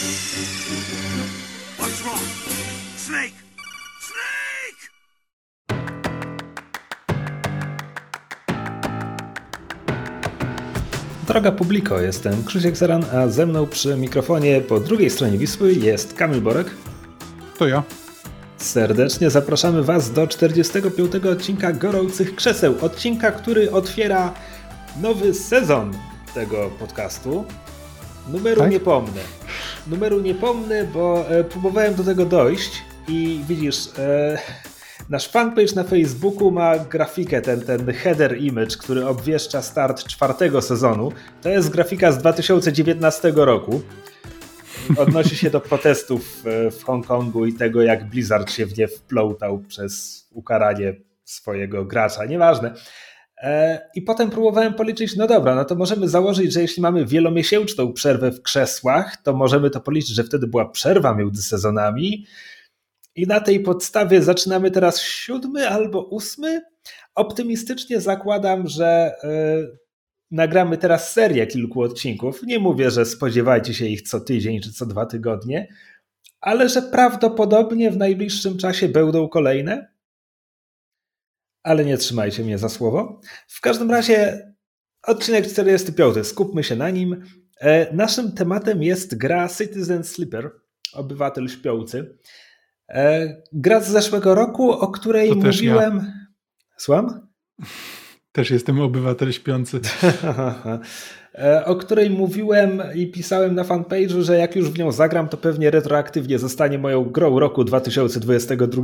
What's wrong? Snake! Snake! Droga publiko, jestem Krzysiek Zaran, a ze mną przy mikrofonie po drugiej stronie Wisły jest Kamil Borek. To ja. Serdecznie zapraszamy Was do 45. odcinka Gorących Krzeseł. Odcinka, który otwiera nowy sezon tego podcastu. Numeru Tak? nie pomnę. Numeru nie pomnę, bo e, próbowałem do tego dojść i widzisz, e, nasz fanpage na Facebooku ma grafikę, ten, ten header image, który obwieszcza start czwartego sezonu. To jest grafika z 2019 roku. Odnosi się do protestów e, w Hongkongu i tego, jak Blizzard się w nie wplątał przez ukaranie swojego gracza. Nieważne. E, I potem próbowałem policzyć, no dobra, no to możemy założyć, że jeśli mamy wielomiesięczną przerwę w krzesłach, to możemy to policzyć, że wtedy była przerwa między sezonami. I na tej podstawie zaczynamy teraz siódmy albo ósmy. Optymistycznie zakładam, że y, nagramy teraz serię kilku odcinków. Nie mówię, że spodziewajcie się ich co tydzień czy co dwa tygodnie, ale że prawdopodobnie w najbliższym czasie będą kolejne. Ale nie trzymajcie mnie za słowo. W każdym razie odcinek 45. Skupmy się na nim. E, Naszym tematem jest gra Citizen Sleeper, obywatel śpiący. E, Gra z zeszłego roku, o której też ja. mówiłem. Słucham? Też jestem obywatel śpiący. E, o której mówiłem i pisałem na fanpage'u, że jak już w nią zagram, to pewnie retroaktywnie zostanie moją grą roku 2022.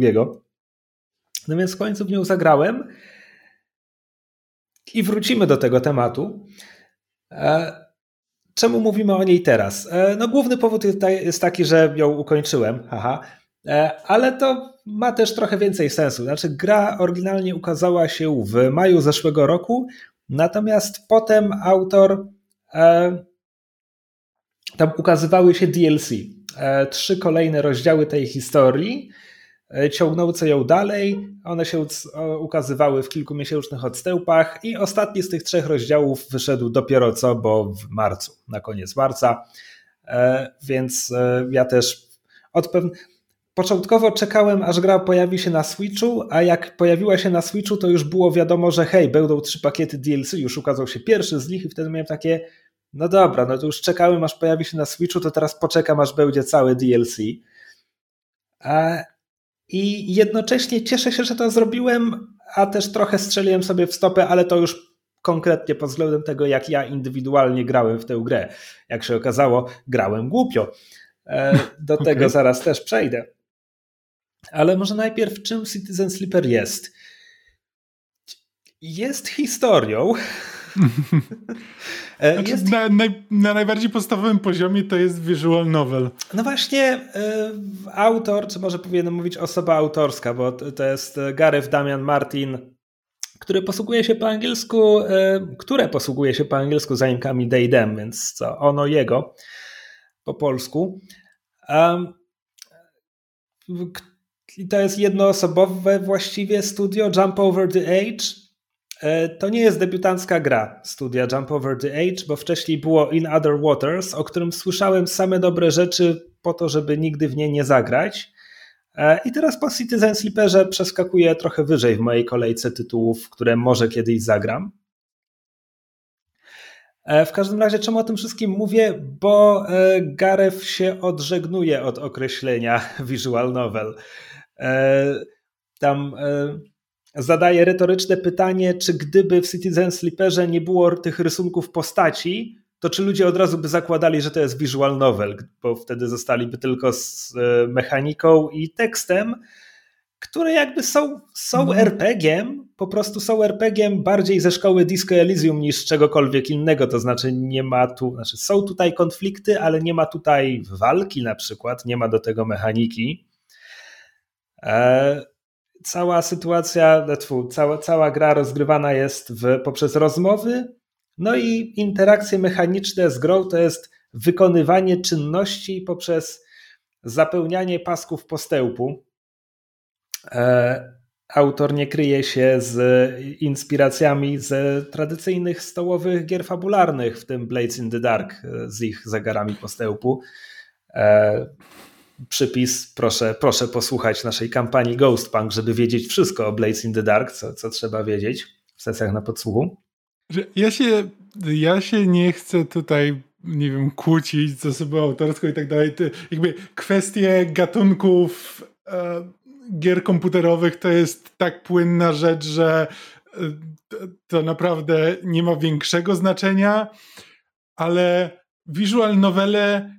No więc w końcu w nią zagrałem i wrócimy do tego tematu. E, Czemu mówimy o niej teraz? E, No główny powód jest ta- jest taki, że ją ukończyłem, haha, E, ale to ma też trochę więcej sensu. Znaczy gra oryginalnie ukazała się w maju zeszłego roku, natomiast potem autor tam ukazywały się DLC. Trzy kolejne rozdziały tej historii ciągnące ją dalej. One się ukazywały w kilkumiesięcznych odstępach i ostatni z tych trzech rozdziałów wyszedł dopiero co, bo w marcu, na koniec marca. E, Więc e, ja też od pewn... Początkowo czekałem, aż gra pojawi się na Switchu, a jak pojawiła się na Switchu, to już było wiadomo, że hej, będą trzy pakiety DLC, już ukazał się pierwszy z nich i wtedy miałem takie, no dobra, no to już czekałem, aż pojawi się na Switchu, to teraz poczekam, aż będzie całe DLC. A, I jednocześnie cieszę się, że to zrobiłem, a też trochę strzeliłem sobie w stopę, ale to już konkretnie pod względem tego, jak ja indywidualnie grałem w tę grę. Jak się okazało, grałem głupio. E, Do tego zaraz też przejdę. Ale może najpierw, czym Citizen Sleeper jest? Jest historią. E, Znaczy, Jest na, naj, na najbardziej podstawowym poziomie to jest visual novel. No właśnie, y, autor, czy może powinienem mówić osoba autorska, bo to jest y, Gareth Damian Martin, który posługuje się po angielsku, y, które posługuje się po angielsku zaimkami they them, więc co, ono, jego po polsku. Um, to jest jednoosobowe właściwie studio Jump Over the Age. E, To nie jest debiutancka gra studia Jump Over the Age, bo wcześniej było In Other Waters, o którym słyszałem same dobre rzeczy po to, żeby nigdy w nie nie zagrać. E, I teraz po Citizen Sleeperze przeskakuję trochę wyżej w mojej kolejce tytułów, które może kiedyś zagram. E, W każdym razie, czemu o tym wszystkim mówię? Bo Gareth się odżegnuje od określenia visual novel. Tam zadaje retoryczne pytanie, czy gdyby w Citizen Sleeperze nie było tych rysunków postaci, to czy ludzie od razu by zakładali, że to jest visual novel, bo wtedy zostaliby tylko z e, mechaniką i tekstem, które jakby są, są Mhm. RPG-iem, po prostu są RPG-iem bardziej ze szkoły Disco Elysium niż czegokolwiek innego, to znaczy nie ma tu, znaczy są tutaj konflikty, ale nie ma tutaj walki na przykład, nie ma do tego mechaniki. E, cała sytuacja, tfu, cała, cała gra rozgrywana jest w, poprzez rozmowy, no i interakcje mechaniczne z grą to jest wykonywanie czynności poprzez zapełnianie pasków postępu. E, Autor nie kryje się z inspiracjami z tradycyjnych stołowych gier fabularnych, w tym Blades in the Dark z ich zegarami postępu. Przypis, proszę, proszę posłuchać naszej kampanii Ghostpunk, żeby wiedzieć wszystko o Blades in the Dark, co, co trzeba wiedzieć w sesjach na podsłuchu. Ja się, ja się nie chcę tutaj nie wiem, kłócić z osobą autorską i tak dalej. Jakby kwestie gatunków e, gier komputerowych to jest tak płynna rzecz, że e, to naprawdę nie ma większego znaczenia, ale visual novele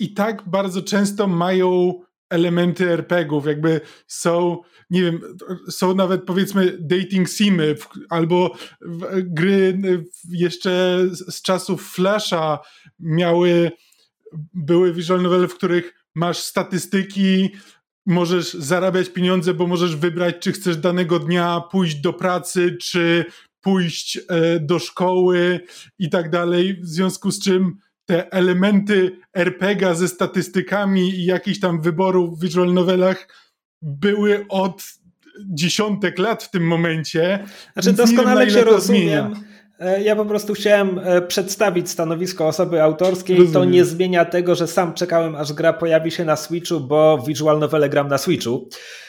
i tak bardzo często mają elementy RPGów, jakby są, nie wiem, są nawet powiedzmy dating simy albo gry jeszcze z czasów Flasha miały, były visual novele, w których masz statystyki, możesz zarabiać pieniądze, bo możesz wybrać, czy chcesz danego dnia pójść do pracy, czy pójść e, do szkoły i tak dalej, w związku z czym te elementy RPGa ze statystykami i jakichś tam wyborów w visual novelach były od dziesiątek lat w tym momencie. Znaczy doskonale wiem, cię rozumiem. E, ja po prostu chciałem e, przedstawić stanowisko osoby autorskiej. Rozumiem. To nie zmienia tego, że sam czekałem, aż gra pojawi się na Switchu, bo visual novele gram na Switchu.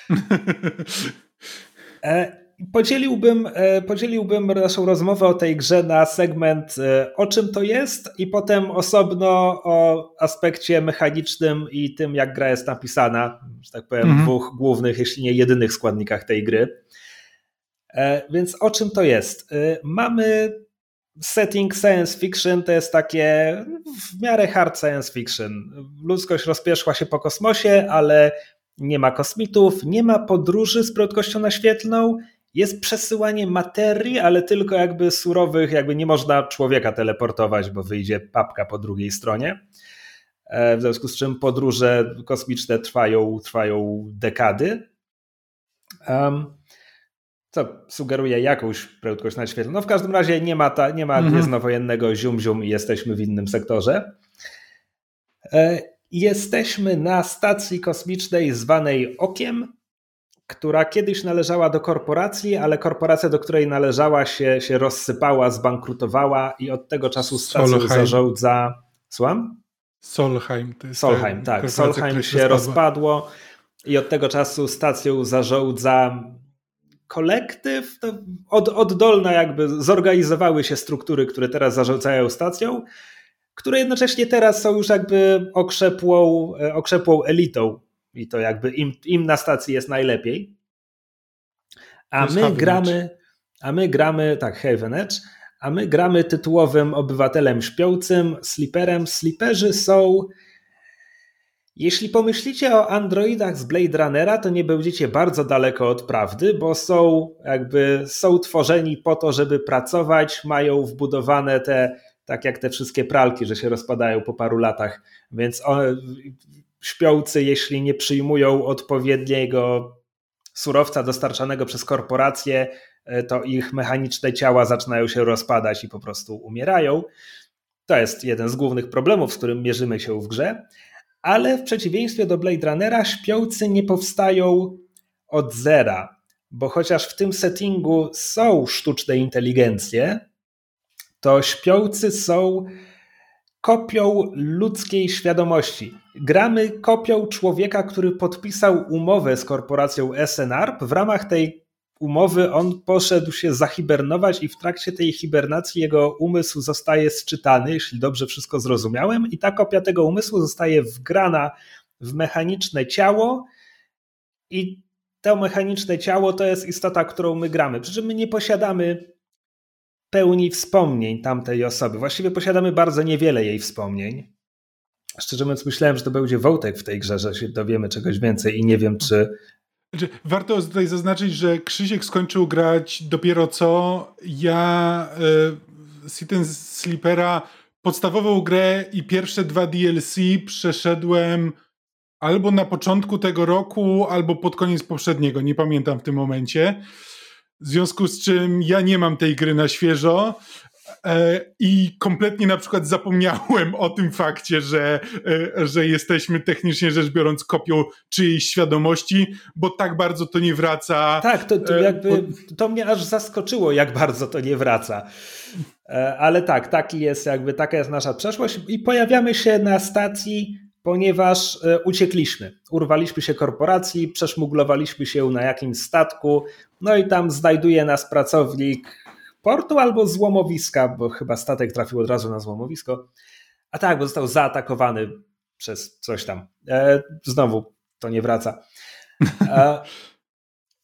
Podzieliłbym, e, podzieliłbym naszą rozmowę o tej grze na segment, e, o czym to jest, i potem osobno o aspekcie mechanicznym i tym, jak gra jest napisana, że tak powiem, mhm. dwóch głównych, jeśli nie jedynych składnikach tej gry. E, więc o czym to jest? Mamy setting science fiction, to jest takie w miarę hard science fiction. Ludzkość rozpieszła się po kosmosie, ale nie ma kosmitów, nie ma podróży z prędkością naświetlną jest przesyłanie materii, ale tylko jakby surowych, jakby nie można człowieka teleportować, bo wyjdzie papka po drugiej stronie. E, w związku z czym podróże kosmiczne trwają, trwają dekady. Um, co sugeruje jakąś prędkość naświetlną. No w każdym razie nie ma, ta, nie ma mhm. gwiezdnowojennego zium-zium i jesteśmy w innym sektorze. E, jesteśmy na stacji kosmicznej zwanej Okiem, która kiedyś należała do korporacji, ale korporacja, do której należała się, się rozsypała, zbankrutowała i od tego czasu stacją zarządza... Słucham? Solheim. To jest Solheim, tak. Solheim się rozpadło i od tego czasu stacją zarządza kolektyw, od, oddolna jakby zorganizowały się struktury, które teraz zarządzają stacją, które jednocześnie teraz są już jakby okrzepłą, e, okrzepłą elitą i to jakby im, im na stacji jest najlepiej. A my gramy, a my gramy, tak, Haven Edge, a my gramy tytułowym obywatelem śpiącym, Sleeperem. Sleeperzy są. Jeśli pomyślicie o androidach z Blade Runnera, to nie będziecie bardzo daleko od prawdy, bo są jakby są tworzeni po to, żeby pracować, mają wbudowane te, tak jak te wszystkie pralki, że się rozpadają po paru latach, więc śpiący, jeśli nie przyjmują odpowiedniego surowca dostarczanego przez korporacje, e, to ich mechaniczne ciała zaczynają się rozpadać i po prostu umierają. To jest jeden z głównych problemów, z którym mierzymy się w grze, ale w przeciwieństwie do Blade Runnera, śpiący nie powstają od zera, bo chociaż w tym settingu są sztuczne inteligencje, to śpiący są kopią ludzkiej świadomości. Gramy kopią człowieka, który podpisał umowę z korporacją SNARP. W ramach tej umowy on poszedł się zahibernować i w trakcie tej hibernacji jego umysł zostaje sczytany, jeśli dobrze wszystko zrozumiałem, i ta kopia tego umysłu zostaje wgrana w mechaniczne ciało i to mechaniczne ciało to jest istota, którą my gramy. Przy czym my nie posiadamy pełni wspomnień tamtej osoby. Właściwie posiadamy bardzo niewiele jej wspomnień. Szczerze mówiąc, myślałem, że to będzie Wołtek w tej grze, że się dowiemy czegoś więcej i nie wiem, czy. Znaczy, warto tutaj zaznaczyć, że Krzysiek skończył grać dopiero co. Ja y, Sleepera, podstawową grę i pierwsze dwa DLC przeszedłem albo na początku tego roku, albo pod koniec poprzedniego. Nie pamiętam w tym momencie. W związku z czym ja nie mam tej gry na świeżo. E, I kompletnie na przykład zapomniałem o tym fakcie, że, e, że jesteśmy technicznie rzecz biorąc kopią czyjejś świadomości, bo tak bardzo to nie wraca. Tak, to, to e, jakby to mnie aż zaskoczyło, jak bardzo to nie wraca. Ale tak, taki jest jakby taka jest nasza przeszłość i pojawiamy się na stacji, ponieważ uciekliśmy. Urwaliśmy się korporacji, przeszmuglowaliśmy się na jakimś statku, no i tam znajduje nas pracownik portu albo złomowiska, bo chyba statek trafił od razu na złomowisko. A tak, bo został zaatakowany przez coś tam. E, znowu to nie wraca. E,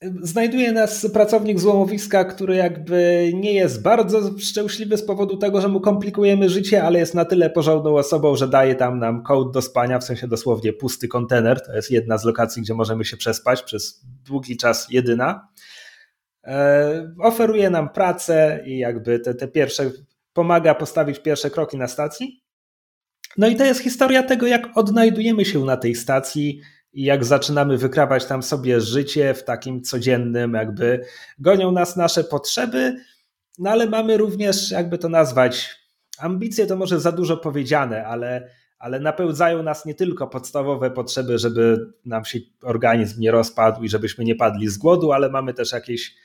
znajduje nas pracownik złomowiska, który jakby nie jest bardzo szczęśliwy z powodu tego, że mu komplikujemy życie, ale jest na tyle porządną osobą, że daje tam nam kołd do spania, w sensie dosłownie pusty kontener. To jest jedna z lokacji, gdzie możemy się przespać przez długi czas, jedyna. E, oferuje nam pracę i jakby te, te pierwsze, pomaga postawić pierwsze kroki na stacji. No i to jest historia tego, jak odnajdujemy się na tej stacji i jak zaczynamy wykrawać tam sobie życie w takim codziennym, jakby gonią nas nasze potrzeby, no ale mamy również, jakby to nazwać, ambicje to może za dużo powiedziane, ale, ale napełdzają nas nie tylko podstawowe potrzeby, żeby nam się organizm nie rozpadł i żebyśmy nie padli z głodu, ale mamy też jakieś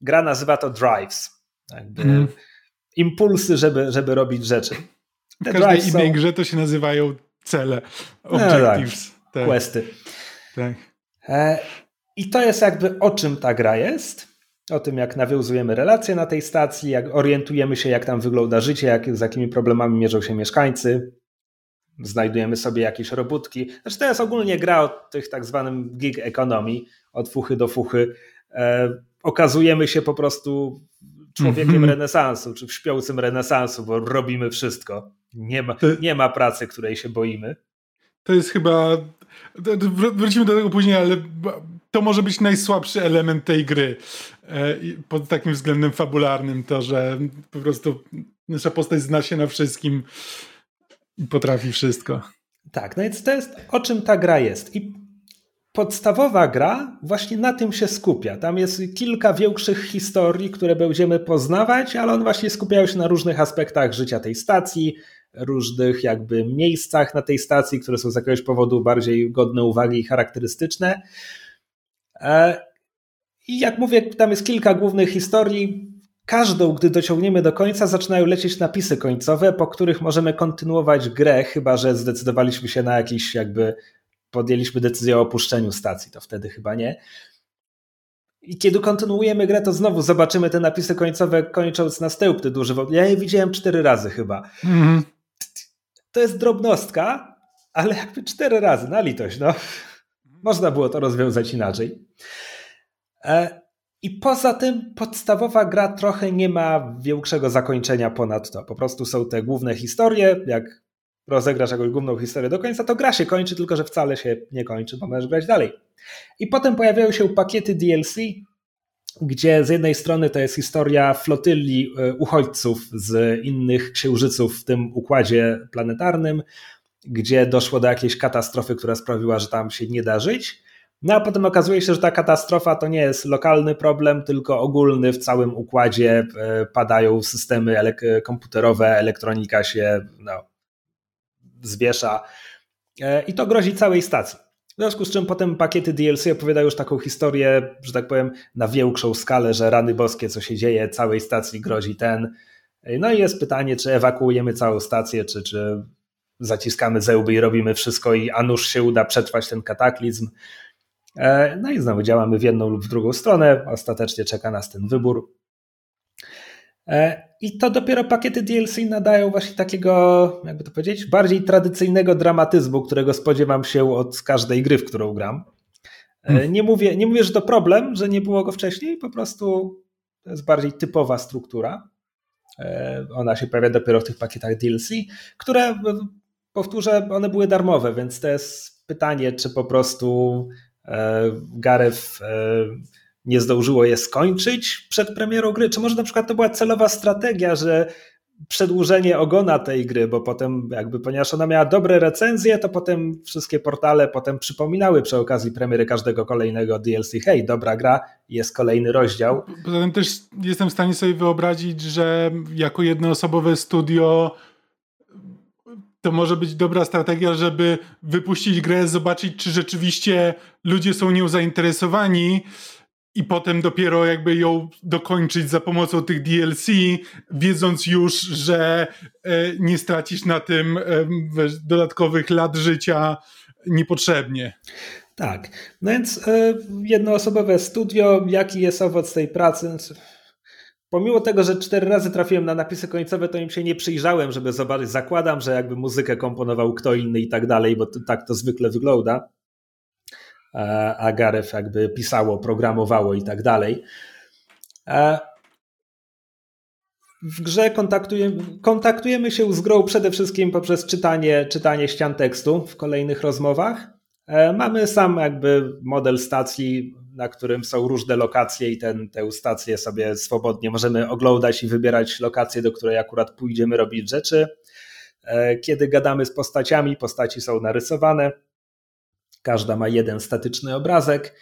gra nazywa to drives. Mm. Impulsy, żeby, żeby robić rzeczy. Te w każdej innej są... grze to się nazywają cele, objectives. No tak, tak. Questy. Tak. E, I to jest jakby o czym ta gra jest. O tym, jak nawiązujemy relacje na tej stacji, jak orientujemy się, jak tam wygląda życie, jak, z jakimi problemami mierzą się mieszkańcy. Znajdujemy sobie jakieś robótki. Znaczy, to jest ogólnie gra o tych tak zwanym gig economy, od fuchy do fuchy. E, okazujemy się po prostu człowiekiem -hmm. renesansu, czy śpiącym renesansu, bo robimy wszystko. Nie ma, nie ma pracy, której się boimy. To jest chyba. Wrócimy do tego później, ale to może być najsłabszy element tej gry. E, pod takim względem fabularnym, to, że po prostu nasza postać zna się na wszystkim i potrafi wszystko. Tak, no więc to jest o czym ta gra jest. I podstawowa gra właśnie na tym się skupia. Tam jest kilka większych historii, które będziemy poznawać, ale on właśnie skupiają się na różnych aspektach życia tej stacji, różnych jakby miejscach na tej stacji, które są z jakiegoś powodu bardziej godne uwagi i charakterystyczne. E, I jak mówię, tam jest kilka głównych historii. Każdą, gdy dociągniemy do końca, zaczynają lecieć napisy końcowe, po których możemy kontynuować grę, chyba że zdecydowaliśmy się na jakiś jakby podjęliśmy decyzję o opuszczeniu stacji, to wtedy chyba nie. I kiedy kontynuujemy grę, to znowu zobaczymy te napisy końcowe, kończąc na stełpty duży. Ja je widziałem cztery razy chyba. Mm. To jest drobnostka, ale jakby cztery razy, na litość, no. Można było to rozwiązać inaczej. E, I poza tym podstawowa gra trochę nie ma większego zakończenia ponad to. Po prostu są te główne historie, jak rozegrasz jakąś główną historię do końca, to gra się kończy, tylko że wcale się nie kończy, bo możesz grać dalej. I potem pojawiają się pakiety DLC, gdzie z jednej strony to jest historia flotyli e, uchodźców z innych księżyców w tym układzie planetarnym, gdzie doszło do jakiejś katastrofy, która sprawiła, że tam się nie da żyć. No a potem okazuje się, że ta katastrofa to nie jest lokalny problem, tylko ogólny w całym układzie e, padają systemy komputerowe, elektronika się no, zwiesza e, i to grozi całej stacji. W związku z czym potem pakiety DLC opowiadają już taką historię, że tak powiem, na większą skalę, że rany boskie, co się dzieje, całej stacji grozi ten. E, no i jest pytanie, czy ewakuujemy całą stację, czy, czy zaciskamy zełby i robimy wszystko i a nuż się uda przetrwać ten kataklizm. E, no i znowu działamy w jedną lub w drugą stronę. Ostatecznie czeka nas ten wybór. E, I to dopiero pakiety DLC nadają właśnie takiego, jakby to powiedzieć, bardziej tradycyjnego dramatyzmu, którego spodziewam się od każdej gry, w którą gram. E, hmm. Nie mówię, nie mówię, że to problem, że nie było go wcześniej, po prostu to jest bardziej typowa struktura. E, ona się pojawia dopiero w tych pakietach DLC, które, powtórzę, one były darmowe, więc to jest pytanie, czy po prostu Gareth nie zdążyło je skończyć przed premierą gry? Czy może na przykład to była celowa strategia, że przedłużenie ogona tej gry, bo potem jakby, ponieważ ona miała dobre recenzje, to potem wszystkie portale potem przypominały przy okazji premiery każdego kolejnego DLC, hej, dobra gra, jest kolejny rozdział. Poza tym też jestem w stanie sobie wyobrazić, że jako jednoosobowe studio to może być dobra strategia, żeby wypuścić grę, zobaczyć, czy rzeczywiście ludzie są nią zainteresowani, i potem dopiero jakby ją dokończyć za pomocą tych DLC, wiedząc już, że e, nie stracisz na tym e, dodatkowych lat życia niepotrzebnie. Tak, no więc e, jednoosobowe studio, jaki jest owoc tej pracy? Pomimo tego, że cztery razy trafiłem na napisy końcowe, to im się nie przyjrzałem, żeby zobaczyć. Zakładam, że jakby muzykę komponował kto inny i tak dalej, bo tak to zwykle wygląda. A Gareth jakby pisało, programowało i tak dalej. W grze kontaktujemy, kontaktujemy się z grą przede wszystkim poprzez czytanie, czytanie ścian tekstu w kolejnych rozmowach. E, mamy sam jakby model stacji, na którym są różne lokacje i ten, tę stację sobie swobodnie możemy oglądać i wybierać lokację, do której akurat pójdziemy robić rzeczy. E, kiedy gadamy z postaciami, postaci są narysowane. Każda ma jeden statyczny obrazek.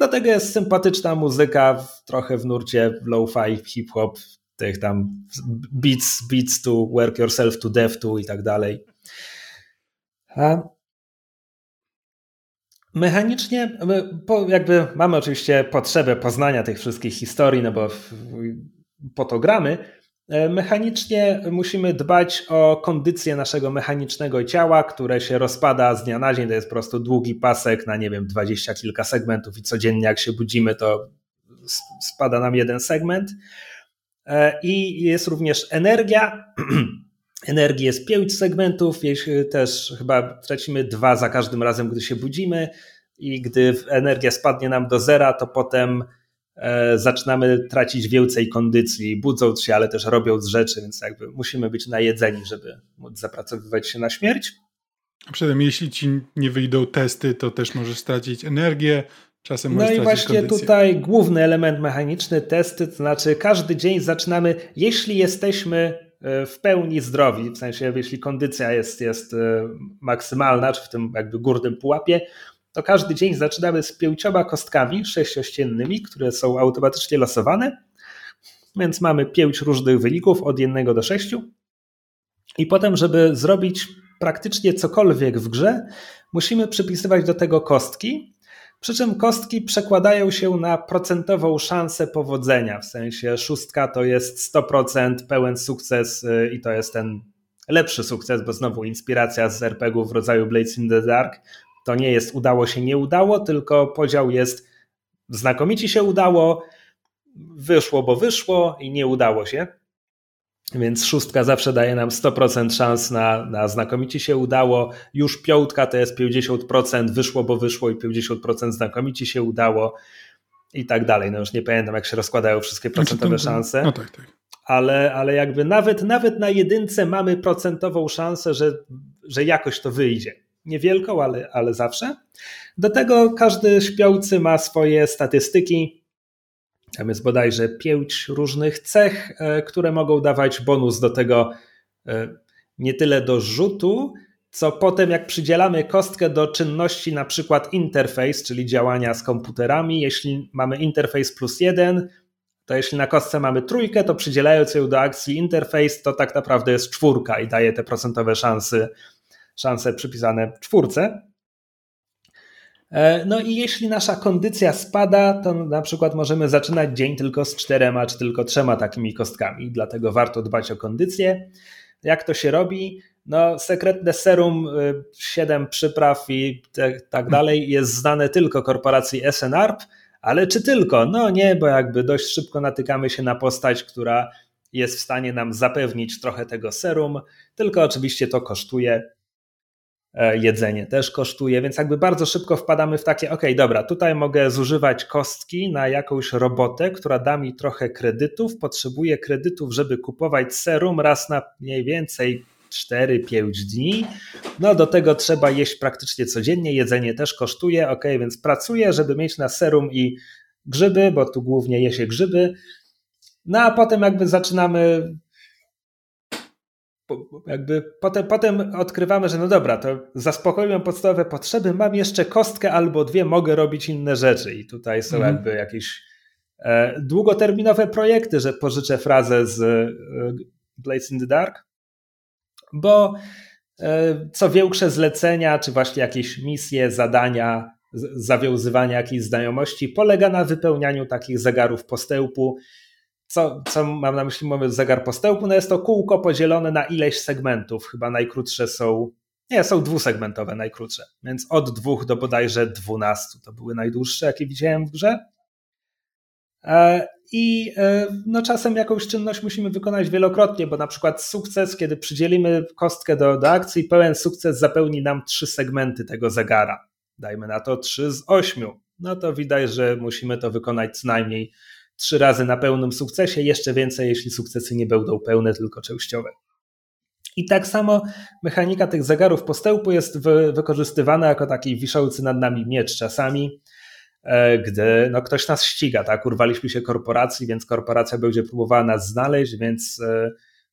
Do tego jest sympatyczna muzyka, trochę w nurcie low-fi, hip-hop, tych tam beats, beats to work yourself to death to i tak dalej. Mechanicznie, jakby mamy oczywiście potrzebę poznania tych wszystkich historii, no bo po to gramy. E, mechanicznie musimy dbać o kondycję naszego mechanicznego ciała, które się rozpada z dnia na dzień. To jest po prostu długi pasek na, nie wiem, dwadzieścia kilka segmentów i codziennie jak się budzimy, to spada nam jeden segment. E, I jest również energia. Energii jest pięć segmentów, też chyba tracimy dwa za każdym razem, gdy się budzimy i gdy energia spadnie nam do zera, to potem e, zaczynamy tracić więcej kondycji, budząc się, ale też robiąc rzeczy, więc jakby musimy być najedzeni, żeby móc zapracowywać się na śmierć. A przynajmniej jeśli ci nie wyjdą testy, to też możesz stracić energię, Czasem no i właśnie kondycję. tutaj główny element mechaniczny, testy, to znaczy każdy dzień zaczynamy, jeśli jesteśmy e, w pełni zdrowi, w sensie jeśli kondycja jest, jest e, maksymalna, czy w tym jakby górnym pułapie, to każdy dzień zaczynamy z pięcioma kostkami sześciościennymi, które są automatycznie losowane, więc mamy pięć różnych wyników od jednego do sześciu i potem, żeby zrobić praktycznie cokolwiek w grze, musimy przypisywać do tego kostki, przy czym kostki przekładają się na procentową szansę powodzenia. W sensie szóstka to jest 100% pełen sukces y, i to jest ten lepszy sukces, bo znowu inspiracja z RPG w rodzaju Blades in the Dark. To nie jest udało się, nie udało, tylko podział jest znakomicie się udało, wyszło, bo wyszło i nie udało się. Więc szóstka zawsze daje nam 100% szans na, na znakomicie się udało. Już piątka to jest 50%, wyszło, bo wyszło i 50% znakomicie się udało i tak dalej. No już nie pamiętam, jak się rozkładają wszystkie znaczy, procentowe szanse. No tak, tak. Ale, ale jakby nawet, nawet na jedynce mamy procentową szansę, że, że jakoś to wyjdzie. Niewielką, ale, ale zawsze. Do tego każdy śpiący ma swoje statystyki, tam jest bodajże pięć różnych cech, e, które mogą dawać bonus do tego e, nie tyle do rzutu, co potem jak przydzielamy kostkę do czynności na przykład interfejs, czyli działania z komputerami, jeśli mamy interfejs plus jeden, to jeśli na kostce mamy trójkę, to przydzielając ją do akcji interfejs, to tak naprawdę jest czwórka i daje te procentowe szanse, szanse przypisane czwórce. E, no i jeśli nasza kondycja spada, to na przykład możemy zaczynać dzień tylko z czterema czy tylko trzema takimi kostkami, dlatego warto dbać o kondycję. Jak to się robi? No, sekretne serum, 7 y, przypraw i tak dalej jest znane tylko korporacji SNARP, ale czy tylko? No nie, bo jakby dość szybko natykamy się na postać, która jest w stanie nam zapewnić trochę tego serum, tylko oczywiście to kosztuje jedzenie też kosztuje, więc jakby bardzo szybko wpadamy w takie, ok, dobra, tutaj mogę zużywać kostki na jakąś robotę, która da mi trochę kredytów, potrzebuję kredytów, żeby kupować serum raz na mniej więcej 4-5 dni. No do tego trzeba jeść praktycznie codziennie, jedzenie też kosztuje, ok, więc pracuję, żeby mieć na serum i grzyby, bo tu głównie je się grzyby. No a potem jakby zaczynamy jakby potem, potem odkrywamy, że no dobra, to zaspokoiłem podstawowe potrzeby, mam jeszcze kostkę albo dwie, mogę robić inne rzeczy. I tutaj są mm. jakby jakieś e, długoterminowe projekty, że pożyczę frazę z e, Blades in the Dark, bo e, co większe zlecenia, czy właśnie jakieś misje, zadania zawiązywania jakiejś znajomości, polega na wypełnianiu takich zegarów postępu. Co, co mam na myśli, mówiąc zegar postępu? No jest to kółko podzielone na ileś segmentów. Chyba najkrótsze są, nie, są dwusegmentowe najkrótsze, więc od dwóch do bodajże dwunastu. To były najdłuższe, jakie widziałem w grze. E, I e, no, czasem jakąś czynność musimy wykonać wielokrotnie, bo na przykład sukces, kiedy przydzielimy kostkę do, do akcji, pełen sukces zapełni nam trzy segmenty tego zegara. Dajmy na to trzy z ośmiu. No to widać, że musimy to wykonać co najmniej trzy razy na pełnym sukcesie, jeszcze więcej, jeśli sukcesy nie będą pełne, tylko częściowe. I tak samo mechanika tych zegarów postępu jest wykorzystywana jako taki wiszący nad nami miecz czasami E, gdy no, ktoś nas ściga, tak? Urwaliśmy się korporacji, więc korporacja będzie próbowała nas znaleźć, więc e,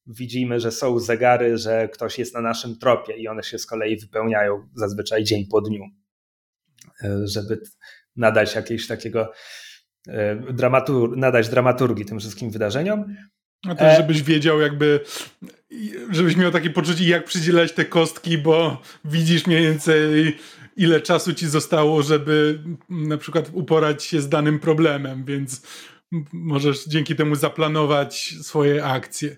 widzimy, że są zegary, że ktoś jest na naszym tropie i one się z kolei wypełniają zazwyczaj dzień po dniu, e, żeby nadać jakieś takiego dramatur nadać dramaturgii tym wszystkim wydarzeniom. A też, żebyś wiedział jakby, żebyś miał takie poczucie, jak przydzielać te kostki, bo widzisz mniej więcej ile czasu ci zostało, żeby na przykład uporać się z danym problemem, więc możesz dzięki temu zaplanować swoje akcje.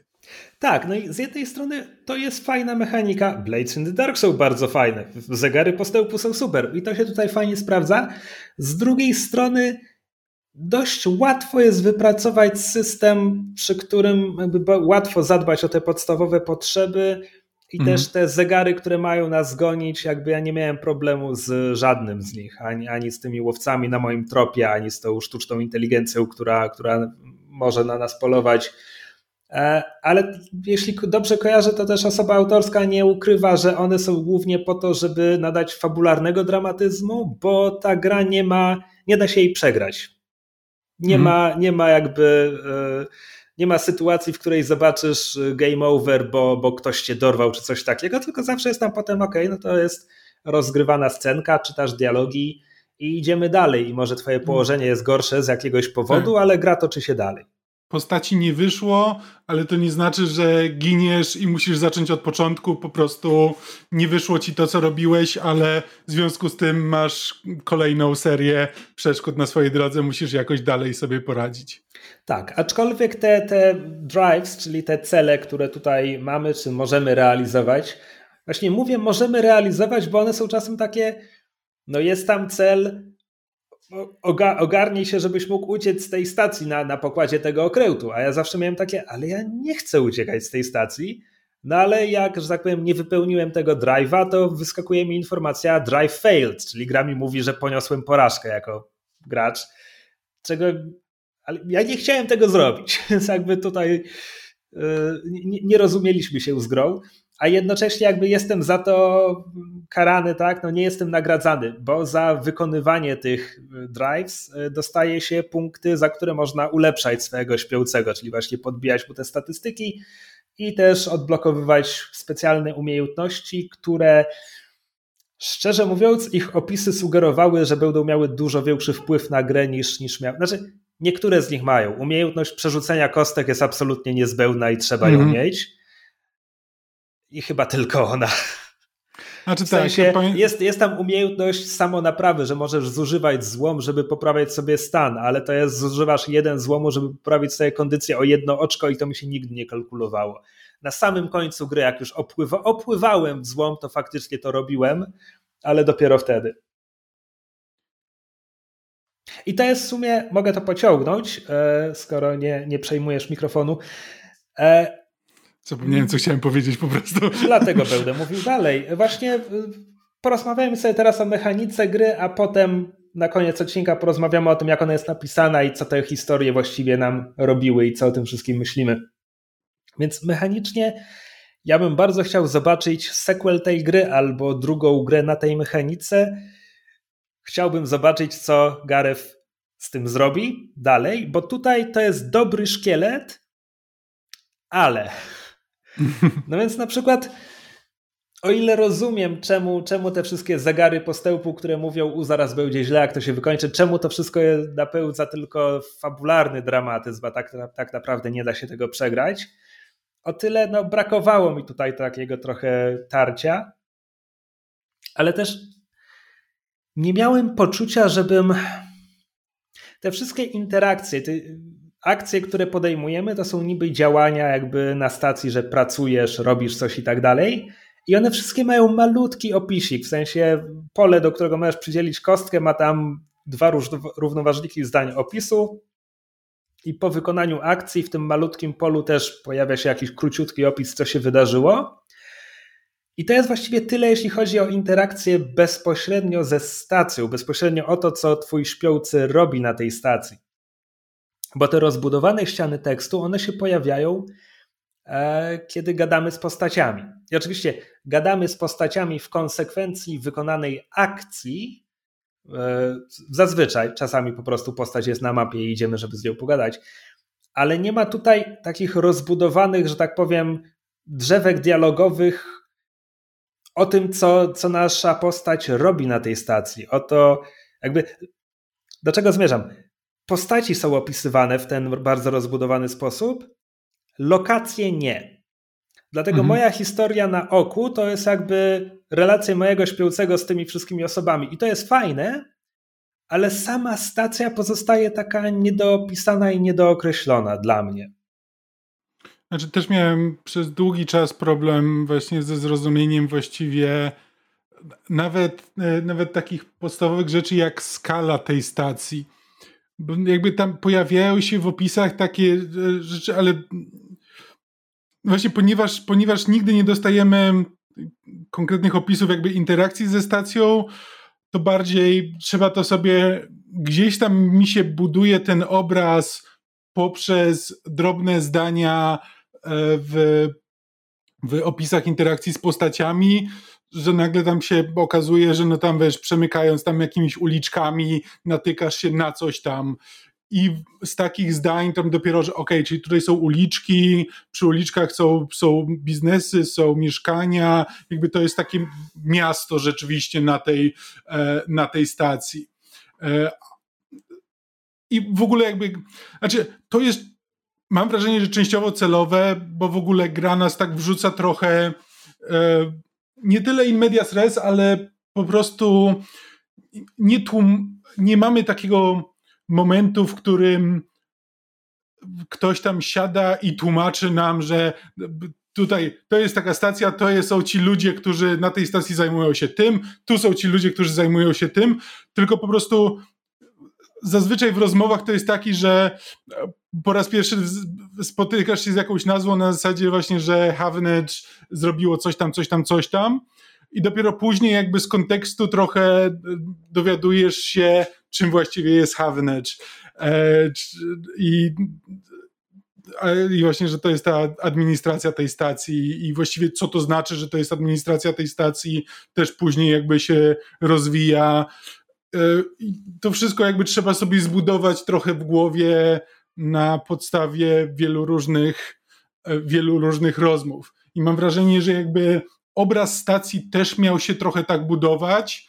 Tak, no i z jednej strony to jest fajna mechanika. Blades in the Dark są bardzo fajne. Zegary postępu są super i to się tutaj fajnie sprawdza. Z drugiej strony dość łatwo jest wypracować system, przy którym łatwo zadbać o te podstawowe potrzeby i mhm. też te zegary, które mają nas gonić, jakby ja nie miałem problemu z żadnym z nich, ani, ani z tymi łowcami na moim tropie, ani z tą sztuczną inteligencją, która, która może na nas polować. E, ale jeśli dobrze kojarzę, to też osoba autorska nie ukrywa, że one są głównie po to, żeby nadać fabularnego dramatyzmu, bo ta gra nie ma, nie da się jej przegrać. Nie, mhm. ma, nie ma jakby. Yy, nie ma sytuacji, w której zobaczysz y, game over, bo, bo ktoś cię dorwał czy coś takiego, tylko zawsze jest tam potem ok, no to jest rozgrywana scenka, czytasz dialogi i idziemy dalej i może twoje mm. położenie jest gorsze z jakiegoś powodu, tak. ale gra toczy się dalej postaci nie wyszło, ale to nie znaczy, że giniesz i musisz zacząć od początku. Po prostu nie wyszło ci to, co robiłeś, ale w związku z tym masz kolejną serię przeszkód na swojej drodze, musisz jakoś dalej sobie poradzić. Tak, aczkolwiek te, te drives, czyli te cele, które tutaj mamy, czy możemy realizować, właśnie mówię, możemy realizować, bo one są czasem takie, no jest tam cel, ogarnij się, żebyś mógł uciec z tej stacji na, na pokładzie tego okrętu. A ja zawsze miałem takie, ale ja nie chcę uciekać z tej stacji. No ale jak, że tak powiem, nie wypełniłem tego drive'a, to wyskakuje mi informacja drive failed, czyli gra mi mówi, że poniosłem porażkę jako gracz. Czego. Ale ja nie chciałem tego zrobić, więc jakby tutaj yy, nie rozumieliśmy się z grą a jednocześnie jakby jestem za to karany, tak, no nie jestem nagradzany, bo za wykonywanie tych y, drives y, dostaje się punkty, za które można ulepszać swojego śpiącego, czyli właśnie podbijać mu te statystyki i też odblokowywać specjalne umiejętności, które szczerze mówiąc ich opisy sugerowały, że będą miały dużo większy wpływ na grę niż, niż miały. Znaczy, niektóre z nich mają. Umiejętność przerzucenia kostek jest absolutnie niezbędna i trzeba mm -hmm. ją mhm. mieć i chyba tylko ona. Znaczy, w tak, sensie tak, jest, jest tam umiejętność samonaprawy, że możesz zużywać złom, żeby poprawiać sobie stan, ale to jest, zużywasz jeden złomu, żeby poprawić sobie kondycję o jedno oczko i to mi się nigdy nie kalkulowało. Na samym końcu gry, jak już opływa, opływałem złom, to faktycznie to robiłem, ale dopiero wtedy. I to jest w sumie, mogę to pociągnąć, e, skoro nie, nie przejmujesz mikrofonu. Zapomniałem, co chciałem powiedzieć po prostu. Dlatego będę mówił dalej. Właśnie y, porozmawiajmy sobie teraz o mechanice gry, a potem na koniec odcinka porozmawiamy o tym, jak ona jest napisana i co te historie właściwie nam robiły i co o tym wszystkim myślimy. Więc mechanicznie ja bym bardzo chciał zobaczyć sequel tej gry albo drugą grę na tej mechanice. Chciałbym zobaczyć, co Gareth z tym zrobi dalej, bo tutaj to jest dobry szkielet, ale no więc na przykład, o ile rozumiem, czemu, czemu te wszystkie zagary postępu, które mówią, u zaraz będzie źle, jak to się wykończy, czemu to wszystko napełza tylko fabularny dramatyzm, bo tak, tak naprawdę nie da się tego przegrać. O tyle no, brakowało mi tutaj takiego trochę tarcia, ale też nie miałem poczucia, żebym te wszystkie interakcje, te akcje, które podejmujemy, to są niby działania jakby na stacji, że pracujesz, robisz coś i tak dalej. I one wszystkie mają malutki opisik, w sensie pole, do którego możesz przydzielić kostkę, ma tam dwa równoważniki zdań opisu, i po wykonaniu akcji w tym malutkim polu też pojawia się jakiś króciutki opis, co się wydarzyło. I to jest właściwie tyle, jeśli chodzi o interakcję bezpośrednio ze stacją, bezpośrednio o to, co twój śpiący robi na tej stacji. Bo te rozbudowane ściany tekstu, one się pojawiają, e, kiedy gadamy z postaciami. I oczywiście gadamy z postaciami w konsekwencji wykonanej akcji, E, zazwyczaj, czasami po prostu postać jest na mapie i idziemy, żeby z nią pogadać, ale nie ma tutaj takich rozbudowanych, że tak powiem, drzewek dialogowych o tym, co, co nasza postać robi na tej stacji. O to, jakby. Do czego zmierzam? Postaci są opisywane w ten bardzo rozbudowany sposób, lokacje nie. Dlatego mhm. moja historia na oku to jest jakby relacja mojego śpiącego z tymi wszystkimi osobami. I to jest fajne, ale sama stacja pozostaje taka niedoopisana i niedookreślona dla mnie. Znaczy też miałem przez długi czas problem właśnie ze zrozumieniem właściwie nawet, e, nawet takich podstawowych rzeczy jak skala tej stacji. Jakby tam pojawiają się w opisach takie e, rzeczy, ale właśnie ponieważ, ponieważ nigdy nie dostajemy konkretnych opisów jakby interakcji ze stacją, to bardziej trzeba to sobie gdzieś tam mi się buduje ten obraz poprzez drobne zdania e, w, w opisach interakcji z postaciami, że nagle tam się okazuje, że no tam wiesz, przemykając tam jakimiś uliczkami, natykasz się na coś tam i z takich zdań tam dopiero, że ok, czyli tutaj są uliczki, przy uliczkach są, są biznesy, są mieszkania, jakby to jest takie miasto rzeczywiście na tej, e, na tej stacji. E, I w ogóle jakby, znaczy to jest, mam wrażenie, że częściowo celowe, bo w ogóle gra nas tak wrzuca trochę e, nie tyle in medias res, ale po prostu nie, tłum, nie mamy takiego momentu, w którym ktoś tam siada i tłumaczy nam, że tutaj to jest taka stacja, to są ci ludzie, którzy na tej stacji zajmują się tym, tu są ci ludzie, którzy zajmują się tym, tylko po prostu zazwyczaj w rozmowach to jest taki, że po raz pierwszy spotykasz się z jakąś nazwą na zasadzie właśnie, że Havenage zrobiło coś tam, coś tam, coś tam i dopiero później jakby z kontekstu trochę dowiadujesz się, czym właściwie jest Havenage. E, I, I właśnie, że to jest ta administracja tej stacji i właściwie co to znaczy, że to jest administracja tej stacji, też później jakby się rozwija. E, to wszystko jakby trzeba sobie zbudować trochę w głowie na podstawie wielu różnych, e, wielu różnych rozmów. I mam wrażenie, że jakby obraz stacji też miał się trochę tak budować.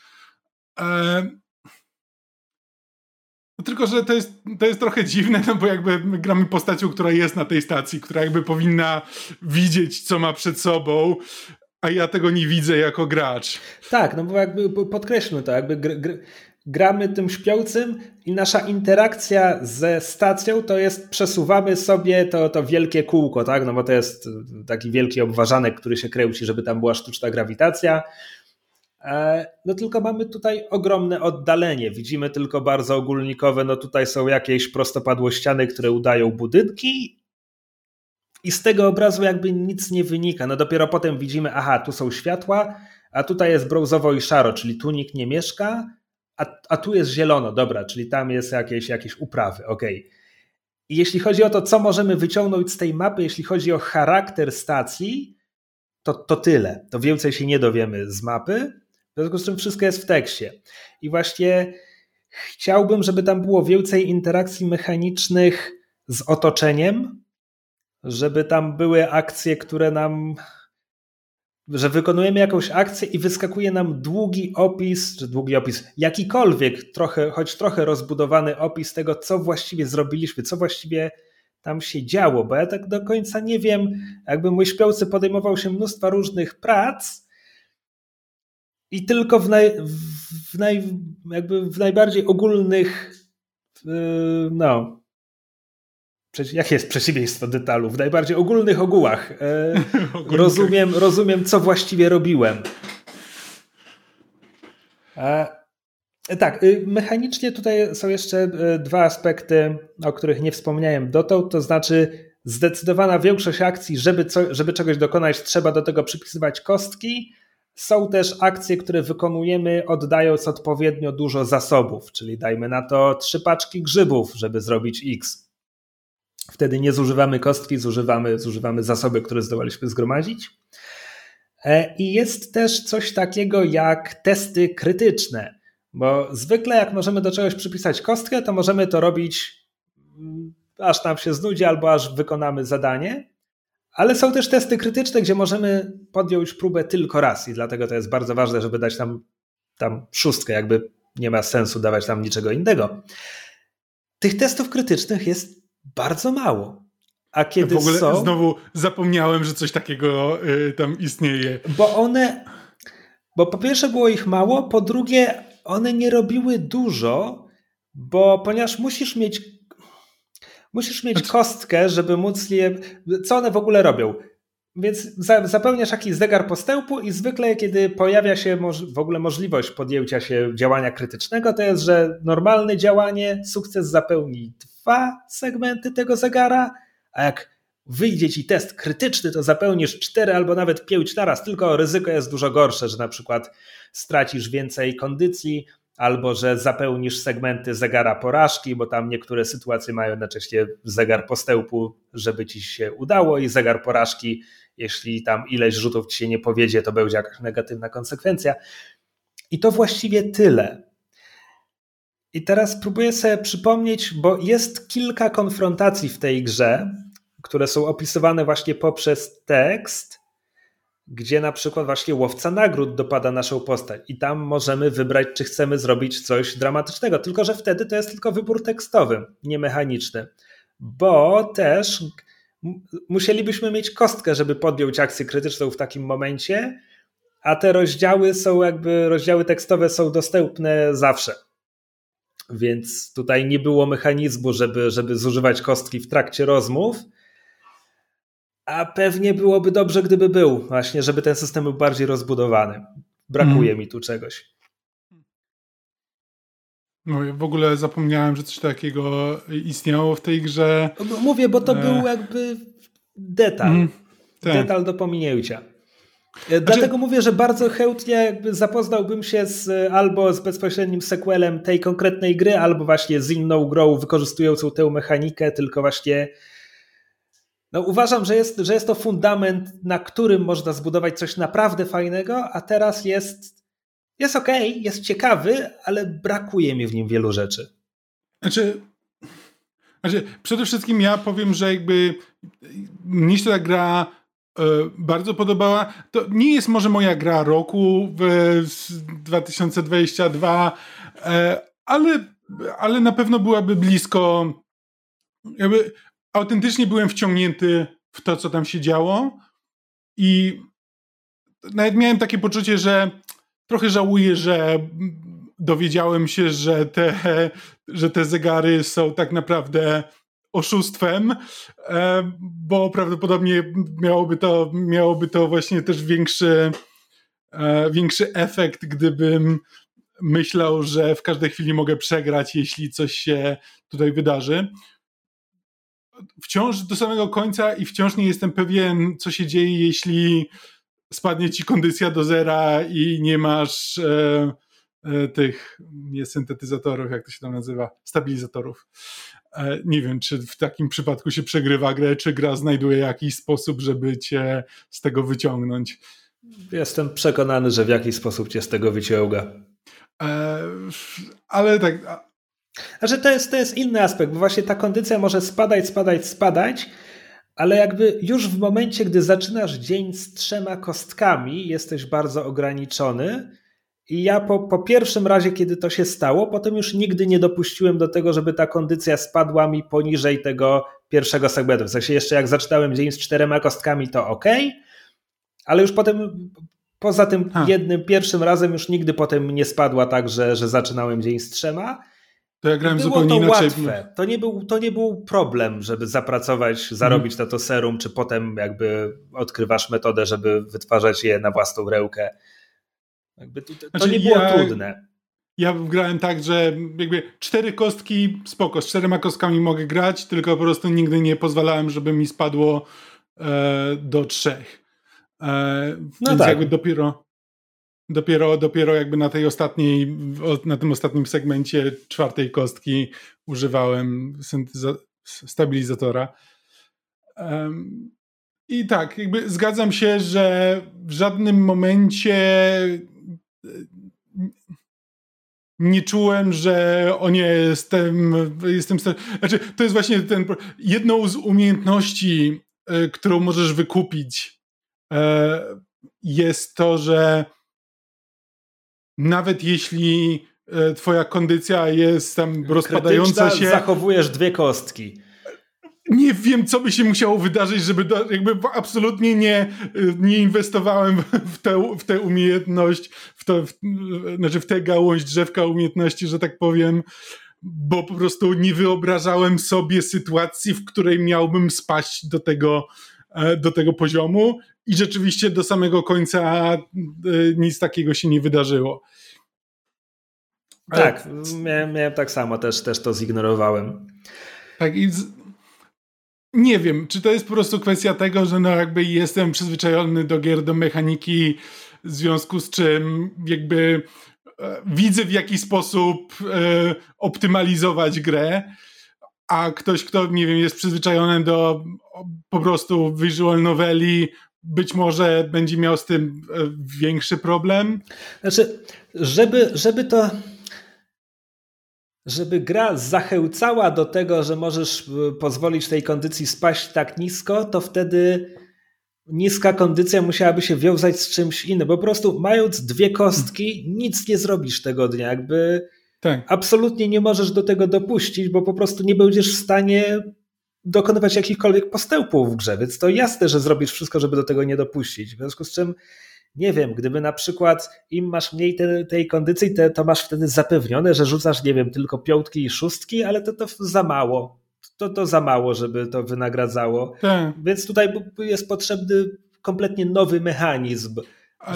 No tylko, że to jest, to jest trochę dziwne, no bo jakby my gramy postacią, która jest na tej stacji, która jakby powinna widzieć, co ma przed sobą, a ja tego nie widzę jako gracz. Tak, no bo jakby podkreślmy to, jakby gr, gr, gramy tym śpiącym i nasza interakcja ze stacją to jest przesuwamy sobie to, to wielkie kółko, tak? No bo to jest taki wielki obważanek, który się kręci, żeby tam była sztuczna grawitacja E, no tylko mamy tutaj ogromne oddalenie. Widzimy tylko bardzo ogólnikowe, no tutaj są jakieś prostopadłe ściany, które udają budynki i z tego obrazu jakby nic nie wynika. No dopiero potem widzimy, aha, tu są światła, a tutaj jest brązowo i szaro, czyli tu nikt nie mieszka, a, a tu jest zielono, dobra, czyli tam jest jakieś, jakieś uprawy, ok. I jeśli chodzi o to, co możemy wyciągnąć z tej mapy, jeśli chodzi o charakter stacji, to, to tyle. To więcej się nie dowiemy z mapy. W związku z czym wszystko jest w tekście. I właśnie chciałbym, żeby tam było więcej interakcji mechanicznych z otoczeniem, żeby tam były akcje, które nam. Że wykonujemy jakąś akcję i wyskakuje nam długi opis, czy długi opis, jakikolwiek, trochę, choć trochę rozbudowany opis tego, co właściwie zrobiliśmy, co właściwie tam się działo, bo ja tak do końca nie wiem, jakby mój śpiący podejmował się mnóstwa różnych prac, i tylko w, naj, w, naj, jakby w najbardziej ogólnych, no, jakie jest przeciwieństwo detalu? W najbardziej ogólnych ogółach. rozumiem, rozumiem, co właściwie robiłem. Tak, y, mechanicznie tutaj są jeszcze y, dwa aspekty, o których nie wspomniałem dotąd, to znaczy zdecydowana większość akcji, żeby, co, żeby czegoś dokonać, trzeba do tego przypisywać kostki. Są też akcje, które wykonujemy oddając odpowiednio dużo zasobów, czyli dajmy na to trzy paczki grzybów, żeby zrobić X. Wtedy nie zużywamy kostki, zużywamy, zużywamy zasoby, które zdołaliśmy zgromadzić. E, I jest też coś takiego jak testy krytyczne bo zwykle jak możemy do czegoś przypisać kostkę, to możemy to robić mm, aż nam się znudzi albo aż wykonamy zadanie. Ale są też testy krytyczne, gdzie możemy podjąć próbę tylko raz i dlatego to jest bardzo ważne, żeby dać tam, tam szóstkę, jakby nie ma sensu dawać tam niczego innego. Tych testów krytycznych jest bardzo mało. A kiedy w ogóle są, znowu zapomniałem, że coś takiego y, tam istnieje. Bo one, bo po pierwsze było ich mało, po drugie one nie robiły dużo, bo ponieważ musisz mieć musisz mieć znaczy- kostkę, żeby móc je. Co one w ogóle robią? Więc zapełniasz jakiś zegar postępu i zwykle, kiedy pojawia się w ogóle możliwość podjęcia się działania krytycznego, to jest, że normalne działanie, sukces zapełni dwa segmenty tego zegara, a jak wyjdzie ci test krytyczny, to zapełnisz cztery albo nawet pięć naraz, tylko ryzyko jest dużo gorsze, że na przykład stracisz więcej kondycji, albo że zapełnisz segmenty zegara porażki, bo tam niektóre sytuacje mają jednocześnie zegar postępu, żeby ci się udało i zegar porażki, jeśli tam ileś rzutów ci się nie powiedzie, to będzie jakaś negatywna konsekwencja. I to właściwie tyle. I teraz próbuję sobie przypomnieć, bo jest kilka konfrontacji w tej grze, które są opisywane właśnie poprzez tekst, gdzie na przykład właśnie łowca nagród dopada naszą postać. I tam możemy wybrać, czy chcemy zrobić coś dramatycznego, tylko że wtedy to jest tylko wybór tekstowy, nie mechaniczny, bo też musielibyśmy mieć kostkę, żeby podjąć akcję krytyczną w takim momencie, a te rozdziały są jakby, rozdziały tekstowe są dostępne zawsze. Więc tutaj nie było mechanizmu, żeby, żeby zużywać kostki w trakcie rozmów, a pewnie byłoby dobrze, gdyby był, właśnie, żeby ten system był bardziej rozbudowany. Brakuje mm. mi tu czegoś. No, ja w ogóle zapomniałem, że coś takiego istniało w tej grze. Mówię, bo to e... był jakby detal. Mm, tak. Detal do pominięcia. E, znaczy... Dlatego mówię, że bardzo chętnie zapoznałbym się z, albo z bezpośrednim sequelem tej konkretnej gry, albo właśnie z inną grą wykorzystującą tę mechanikę, tylko właśnie no uważam, że jest, że jest to fundament, na którym można zbudować coś naprawdę fajnego, a teraz jest, jest ok, jest ciekawy, ale brakuje mi w nim wielu rzeczy. Znaczy, znaczy przede wszystkim ja powiem, że jakby mnie się ta gra bardzo podobała. To nie jest może moja gra roku w 2022, e, ale, ale na pewno byłaby blisko. Jakby autentycznie byłem wciągnięty w to, co tam się działo i nawet miałem takie poczucie, że trochę żałuję, że dowiedziałem się, że te, że te zegary są tak naprawdę oszustwem, bo prawdopodobnie miałoby to, miałoby to właśnie też większy, e, większy efekt, gdybym myślał, że w każdej chwili mogę przegrać, jeśli coś się tutaj wydarzy wciąż do samego końca i wciąż nie jestem pewien, co się dzieje, jeśli spadnie ci kondycja do zera i nie masz e, e, tych, nie syntetyzatorów, jak to się tam nazywa, stabilizatorów. E, nie wiem, czy w takim przypadku się przegrywa grę, czy gra znajduje jakiś sposób, żeby cię z tego wyciągnąć. Jestem przekonany, że w jakiś sposób cię z tego wyciąga. E, ale tak, znaczy to jest, to jest inny aspekt, bo właśnie ta kondycja może spadać, spadać, spadać, ale jakby już w momencie, gdy zaczynasz dzień z trzema kostkami, jesteś bardzo ograniczony. I ja po, po pierwszym razie, kiedy to się stało, potem już nigdy nie dopuściłem do tego, żeby ta kondycja spadła mi poniżej tego pierwszego segmentu. W sensie jeszcze jak zaczynałem dzień z czterema kostkami, to ok, ale już potem Poza tym ha. jednym pierwszym razem już nigdy potem nie spadła tak, że, że zaczynałem dzień z trzema. To ja grałem Było zupełnie to inaczej. łatwe. To nie, był, to nie był problem, żeby zapracować, zarobić hmm. na to serum, czy potem jakby odkrywasz metodę, żeby wytwarzać je na własną rękę. Jakby to, to znaczy, nie było ja, trudne. Ja grałem tak, że jakby cztery kostki, spoko, z czterema kostkami mogę grać, tylko po prostu nigdy nie pozwalałem, żeby mi spadło e, do trzech. E, no więc tak. jakby dopiero, dopiero, dopiero jakby na tej ostatniej, na tym ostatnim segmencie czwartej kostki używałem stabilizatora. Um, I tak, jakby zgadzam się, że w żadnym momencie e, nie czułem, że o nie jestem, jestem, znaczy to jest właśnie ten, jedną z umiejętności, y, którą możesz wykupić y, jest to, że nawet jeśli twoja kondycja jest tam rozpadająca się... zachowujesz dwie kostki nie wiem, co by się musiało wydarzyć, żeby do, jakby absolutnie nie, nie inwestowałem w tę, w tę umiejętność, w, to, w, znaczy w tę gałąź drzewka umiejętności, że tak powiem, bo po prostu nie wyobrażałem sobie sytuacji, w której miałbym spaść do tego, e, do tego poziomu i rzeczywiście do samego końca e, nic takiego się nie wydarzyło. Tak, miałem, miałem tak samo, też, też to zignorowałem. Tak, i z, nie wiem, czy to jest po prostu kwestia tego, że no jakby jestem przyzwyczajony do gier, do mechaniki, w związku z czym jakby e, widzę w jaki sposób e, optymalizować grę, a ktoś, kto, nie wiem, jest przyzwyczajony do po prostu visual noveli, być może będzie miał z tym e, większy problem. Znaczy, żeby, żeby to żeby gra zachęcała do tego, że możesz y, pozwolić tej kondycji spaść tak nisko, to wtedy niska kondycja musiałaby się wiązać z czymś innym. Po prostu mając dwie kostki, nic nie zrobisz tego dnia. Jakby tak. absolutnie nie możesz do tego dopuścić, bo po prostu nie będziesz w stanie dokonywać jakichkolwiek postępów w grze. Więc to jasne, że zrobisz wszystko, żeby do tego nie dopuścić. W związku z czym nie wiem, gdyby na przykład im masz mniej te, tej kondycji, te, to masz wtedy zapewnione, że rzucasz, nie wiem, tylko piątki i szóstki, ale to, to za mało. To, to za mało, żeby to wynagradzało. Tak. Więc tutaj jest potrzebny kompletnie nowy mechanizm,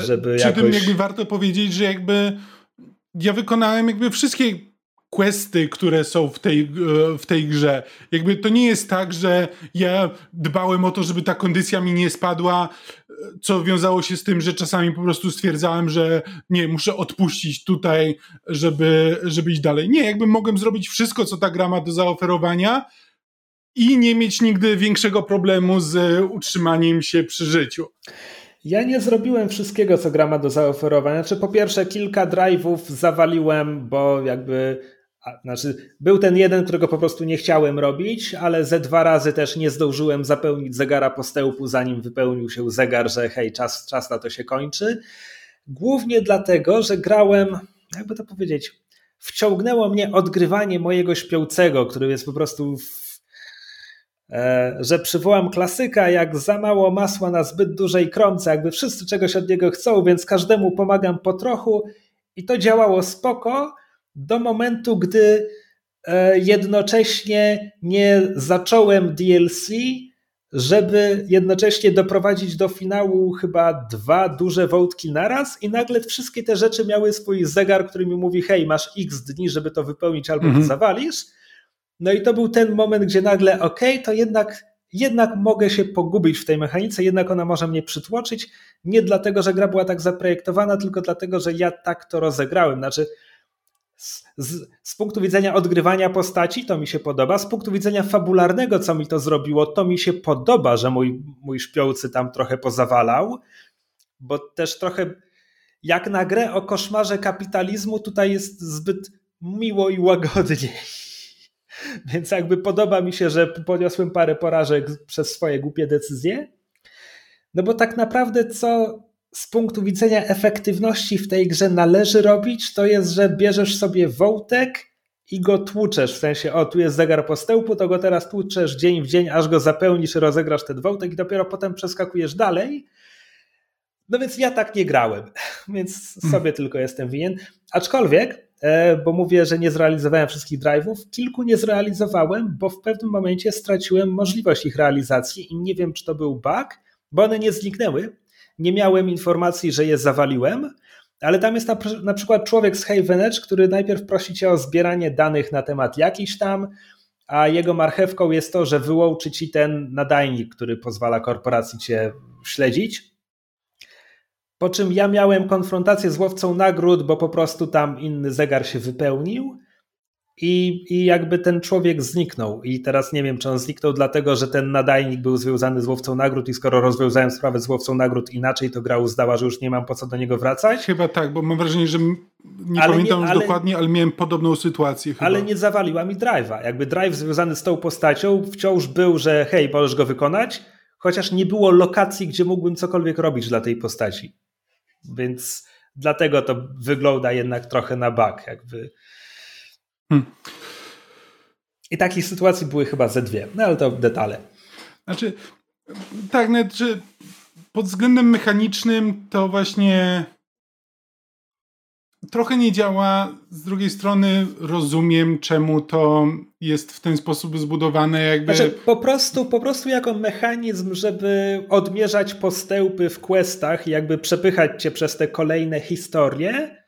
żeby Przy jakoś... tym jakby warto powiedzieć, że jakby ja wykonałem jakby wszystkie questy, które są w tej, e, w tej grze. Jakby to nie jest tak, że ja dbałem o to, żeby ta kondycja mi nie spadła, co wiązało się z tym, że czasami po prostu stwierdzałem, że nie, muszę odpuścić tutaj, żeby, żeby iść dalej. Nie, jakby mogłem zrobić wszystko, co ta gra ma do zaoferowania i nie mieć nigdy większego problemu z utrzymaniem się przy życiu. Ja nie zrobiłem wszystkiego, co gra ma do zaoferowania. Znaczy, po pierwsze, kilka drive'ów zawaliłem, bo jakby znaczy, był ten jeden, którego po prostu nie chciałem robić, ale ze dwa razy też nie zdążyłem zapełnić zegara postępu, zanim wypełnił się zegar, że hej, czas, czas na to się kończy. Głównie dlatego, że grałem, jakby to powiedzieć, wciągnęło mnie odgrywanie mojego śpiącego, który jest po prostu w, e, że przywołam klasyka, jak za mało masła na zbyt dużej kromce, jakby wszyscy czegoś od niego chcą, więc każdemu pomagam po trochu i to działało spoko, do momentu, gdy e, jednocześnie nie zacząłem DLC, żeby jednocześnie doprowadzić do finału chyba dwa duże wątki naraz i nagle wszystkie te rzeczy miały swój zegar, który mi mówi hej, masz x dni, żeby to wypełnić albo mhm. to zawalisz. No i to był ten moment, gdzie nagle ok, to jednak, jednak mogę się pogubić w tej mechanice, jednak ona może mnie przytłoczyć, nie dlatego, że gra była tak zaprojektowana, tylko dlatego, że ja tak to rozegrałem. Znaczy z, z, punktu widzenia odgrywania postaci to mi się podoba, z punktu widzenia fabularnego, co mi to zrobiło, to mi się podoba, że mój, mój szpiołcy tam trochę pozawalał, bo też trochę jak na grę o koszmarze kapitalizmu tutaj jest zbyt miło i łagodnie. Więc jakby podoba mi się, że poniosłem parę porażek przez swoje głupie decyzje. No bo tak naprawdę co z punktu widzenia efektywności w tej grze należy robić, to jest, że bierzesz sobie wołtek i go tłuczesz, w sensie, o tu jest zegar postępu, to go teraz tłuczesz dzień w dzień, aż go zapełnisz, rozegrasz ten wołtek i dopiero potem przeskakujesz dalej. No więc ja tak nie grałem, więc sobie hmm. tylko jestem winien. Aczkolwiek, e, bo mówię, że nie zrealizowałem wszystkich drive'ów, kilku nie zrealizowałem, bo w pewnym momencie straciłem możliwość ich realizacji i nie wiem, czy to był bug, bo one nie zniknęły. Nie miałem informacji, że je zawaliłem, ale tam jest na, na przykład człowiek z Haven Edge, który najpierw prosi cię o zbieranie danych na temat jakiś tam, a jego marchewką jest to, że wyłączy ci ten nadajnik, który pozwala korporacji cię śledzić. Po czym ja miałem konfrontację z łowcą nagród, bo po prostu tam inny zegar się wypełnił i, I jakby ten człowiek zniknął. I teraz nie wiem, czy on zniknął dlatego, że ten nadajnik był związany z łowcą nagród i skoro rozwiązałem sprawę z łowcą nagród inaczej, to gra uznała, że już nie mam po co do niego wracać. Chyba tak, bo mam wrażenie, że nie ale pamiętam nie, ale, już dokładnie, ale miałem podobną sytuację. Chyba. Ale nie zawaliła mi drive'a. Jakby drive związany z tą postacią wciąż był, że hej, możesz go wykonać, chociaż nie było lokacji, gdzie mógłbym cokolwiek robić dla tej postaci. Więc dlatego to wygląda jednak trochę na bug. Jakby Hmm. I takich sytuacji były chyba ze dwie, no ale to detale. Znaczy, tak, znaczy pod względem mechanicznym to właśnie trochę nie działa. Z drugiej strony rozumiem, czemu to jest w ten sposób zbudowane. Jakby... Znaczy, po, prostu, po prostu jako mechanizm, żeby odmierzać postępy w questach i jakby przepychać cię przez te kolejne historie,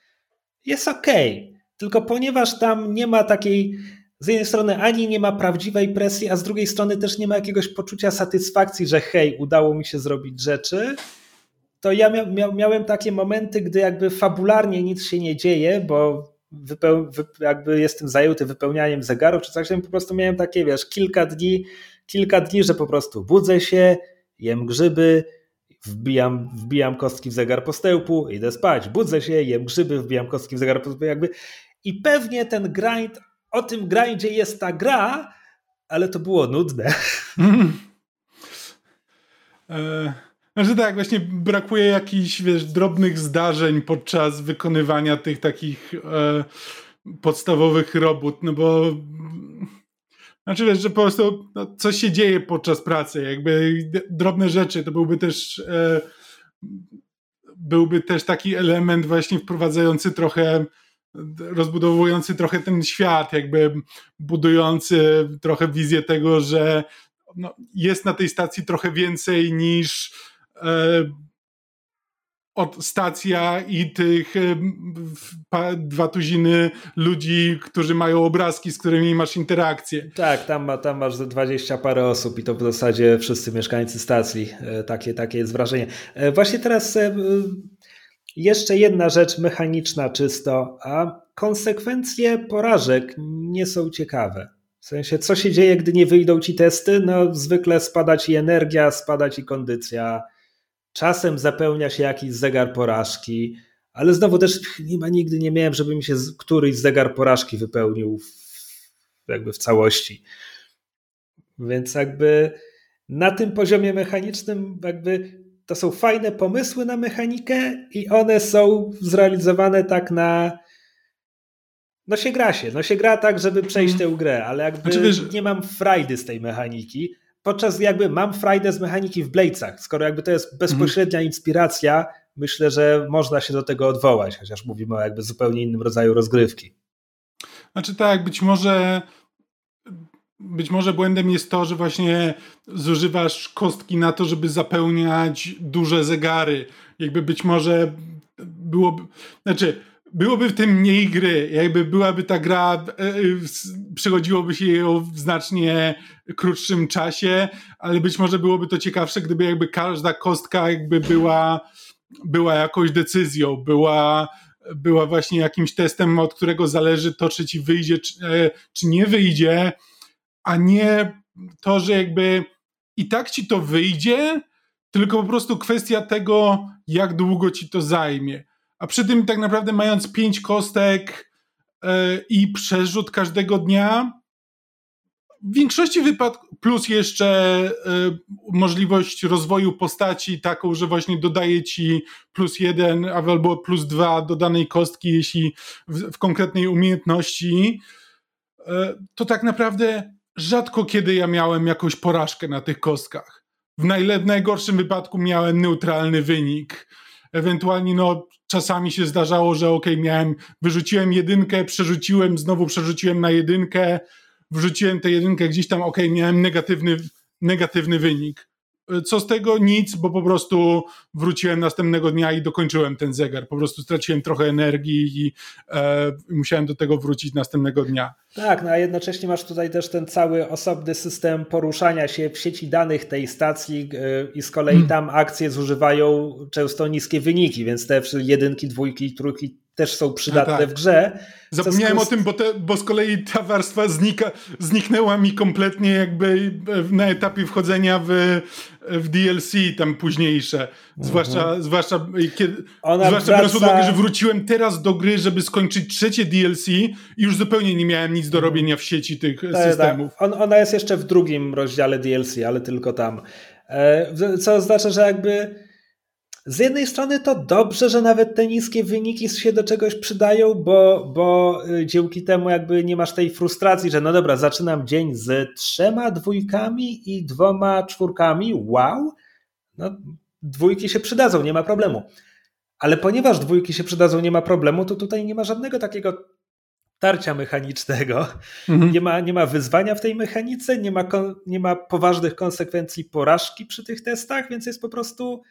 jest okej. Okay. Tylko ponieważ tam nie ma takiej, z jednej strony ani nie ma prawdziwej presji, a z drugiej strony też nie ma jakiegoś poczucia satysfakcji, że hej, udało mi się zrobić rzeczy, to ja mia mia miałem takie momenty, gdy jakby fabularnie nic się nie dzieje, bo jakby jestem zajęty wypełnianiem zegaru czy coś, po prostu miałem takie, wiesz, kilka dni, kilka dni, że po prostu budzę się, jem grzyby, wbijam, wbijam kostki w zegar postępu, idę spać, budzę się, jem grzyby, wbijam kostki w zegar postępu, jakby i pewnie ten grind, o tym grindzie jest ta gra, ale to było nudne. Mm. Znaczy tak, właśnie brakuje jakichś, wiesz, drobnych zdarzeń podczas wykonywania tych takich e, podstawowych robót, no bo znaczy wiesz, że po prostu no, coś się dzieje podczas pracy, jakby drobne rzeczy, to byłby też e, byłby też taki element właśnie wprowadzający trochę rozbudowujący trochę ten świat, jakby budujący trochę wizję tego, że no, jest na tej stacji trochę więcej niż e, od stacja i tych e, dwa tuziny ludzi, którzy mają obrazki, z którymi masz interakcję. Tak, tam, ma, tam masz dwadzieścia parę osób i to w zasadzie wszyscy mieszkańcy stacji. E, takie, takie jest wrażenie. E, właśnie teraz jeszcze jedna rzecz mechaniczna czysto, a konsekwencje porażek nie są ciekawe. W sensie, co się dzieje, gdy nie wyjdą ci testy? No, zwykle spada ci energia, spada ci kondycja. Czasem zapełnia się jakiś zegar porażki, ale znowu też chyba nigdy nie miałem, żeby mi się któryś zegar porażki wypełnił w, jakby w całości. Więc jakby na tym poziomie mechanicznym jakby to są fajne pomysły na mechanikę i one są zrealizowane tak na no się gra się, no się gra tak, żeby przejść mhm. tę grę, ale jakby znaczy, wiesz... nie mam frajdy z tej mechaniki, podczas jakby mam frajdę z mechaniki w Bladesach, skoro jakby to jest bezpośrednia mhm. inspiracja, myślę, że można się do tego odwołać, chociaż mówimy o jakby zupełnie innym rodzaju rozgrywki. Znaczy tak, być może być może błędem jest to, że właśnie zużywasz kostki na to, żeby zapełniać duże zegary. Jakby być może byłoby, znaczy byłoby w tym mniej gry. Jakby byłaby ta gra, e, e, przechodziłoby się ją w znacznie krótszym czasie, ale być może byłoby to ciekawsze, gdyby jakby każda kostka jakby była, była jakąś decyzją, była, była właśnie jakimś testem, od którego zależy to, czy ci wyjdzie, czy, e, czy nie wyjdzie a nie to, że jakby i tak ci to wyjdzie, tylko po prostu kwestia tego, jak długo ci to zajmie. A przy tym tak naprawdę mając pięć kostek yy, i przerzut każdego dnia, w większości wypadków, plus jeszcze y, możliwość rozwoju postaci, taką, że właśnie dodaje ci plus jeden albo plus dwa do danej kostki, jeśli w, w konkretnej umiejętności, y, to tak naprawdę rzadko kiedy ja miałem jakąś porażkę na tych kostkach. W, najle- w najgorszym wypadku miałem neutralny wynik. Ewentualnie no, czasami się zdarzało, że ok, miałem, wyrzuciłem jedynkę, przerzuciłem, znowu przerzuciłem na jedynkę, wrzuciłem tę jedynkę gdzieś tam, ok, miałem negatywny, negatywny wynik. Co z tego? Nic, bo po prostu wróciłem następnego dnia i dokończyłem ten zegar. Po prostu straciłem trochę energii i e, musiałem do tego wrócić następnego dnia. Tak, no a jednocześnie masz tutaj też ten cały osobny system poruszania się w sieci danych tej stacji i z kolei hmm. tam akcje zużywają często niskie wyniki, więc te jedynki, dwójki, trójki też są przydatne tak. w grze. Zapomniałem o tym, bo, te, bo z kolei ta warstwa znika, zniknęła mi kompletnie jakby na etapie wchodzenia w, w DLC tam późniejsze. Mhm. Zwłaszcza, zwłaszcza, kiedy, Ona zwłaszcza wraca... biorąc pod uwagę, że wróciłem teraz do gry, żeby skończyć trzecie DLC i już zupełnie nie miałem nic do mhm. robienia w sieci tych tak, systemów. Tak. On, ona jest jeszcze w drugim rozdziale DLC, ale tylko tam. E, co oznacza, że jakby z jednej strony to dobrze, że nawet te niskie wyniki się do czegoś przydają, bo, bo y, dzięki temu jakby nie masz tej frustracji, że no dobra, zaczynam dzień z trzema dwójkami i dwoma czwórkami, wow, no dwójki się przydadzą, nie ma problemu. Ale ponieważ dwójki się przydadzą, nie ma problemu, to tutaj nie ma żadnego takiego tarcia mechanicznego, mhm. nie, ma, nie ma wyzwania w tej mechanice, nie ma, nie ma poważnych konsekwencji porażki przy tych testach, więc jest po prostu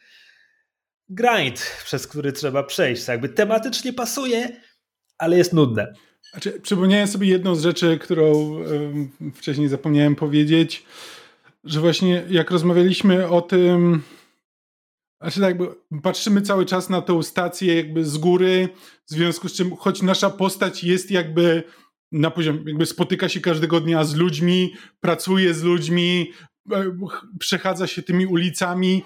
grind, przez który trzeba przejść. Jakby tematycznie pasuje, ale jest nudne. Znaczy, przypomniałem sobie jedną z rzeczy, którą wcześniej zapomniałem powiedzieć, że właśnie jak rozmawialiśmy o tym, znaczy tak, patrzymy cały czas na tą stację jakby z góry, w związku z czym choć nasza postać jest jakby na poziomie, jakby spotyka się każdego dnia z ludźmi, pracuje z ludźmi, e, przechadza się tymi ulicami,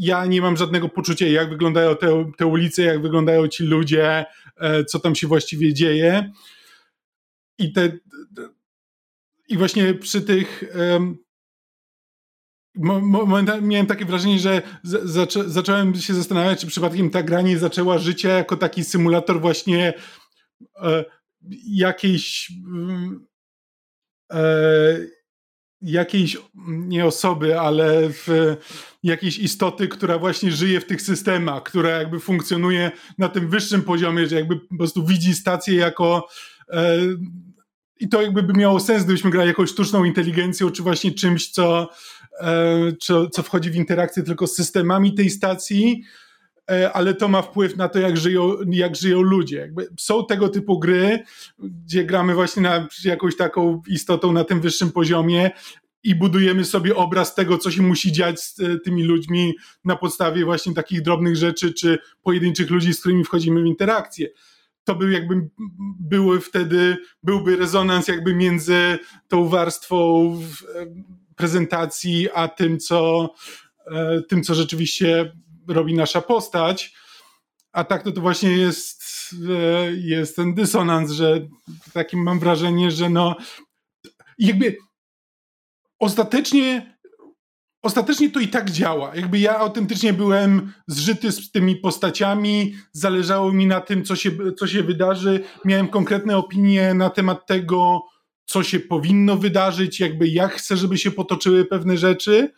ja nie mam żadnego poczucia, jak wyglądają te, te ulice, jak wyglądają ci ludzie, e, co tam się właściwie dzieje. I te. I właśnie przy tych. Momentami miałem takie wrażenie, że zaczą, zacząłem się zastanawiać, czy przypadkiem ta gra nie zaczęła życia jako taki symulator właśnie e, jakiejś e, jakiejś, nie osoby, ale w jakiejś istoty, która właśnie żyje w tych systemach, która jakby funkcjonuje na tym wyższym poziomie, że jakby po prostu widzi stację jako e, i to jakby by miało sens, gdybyśmy grali jakąś sztuczną inteligencją, czy właśnie czymś, co, e, co, co wchodzi w interakcję tylko z systemami tej stacji, e, ale to ma wpływ na to, jak żyją, jak żyją ludzie. Jakby są tego typu gry, gdzie gramy właśnie na jakąś taką istotą na tym wyższym poziomie i budujemy sobie obraz tego, co się musi dziać z e, tymi ludźmi na podstawie właśnie takich drobnych rzeczy, czy pojedynczych ludzi, z którymi wchodzimy w interakcję. To by jakby były wtedy, byłby rezonans jakby między tą warstwą e, prezentacji, a tym, co, e, tym, co rzeczywiście robi nasza postać. A tak to, to właśnie jest, jest ten dysonans, że takim mam wrażenie, że no jakby ostatecznie ostatecznie to i tak działa. Jakby ja autentycznie byłem zżyty z tymi postaciami, zależało mi na tym, co się, co się wydarzy. Miałem konkretne opinie na temat tego, co się powinno wydarzyć, jakby jak chcę, żeby się potoczyły pewne rzeczy.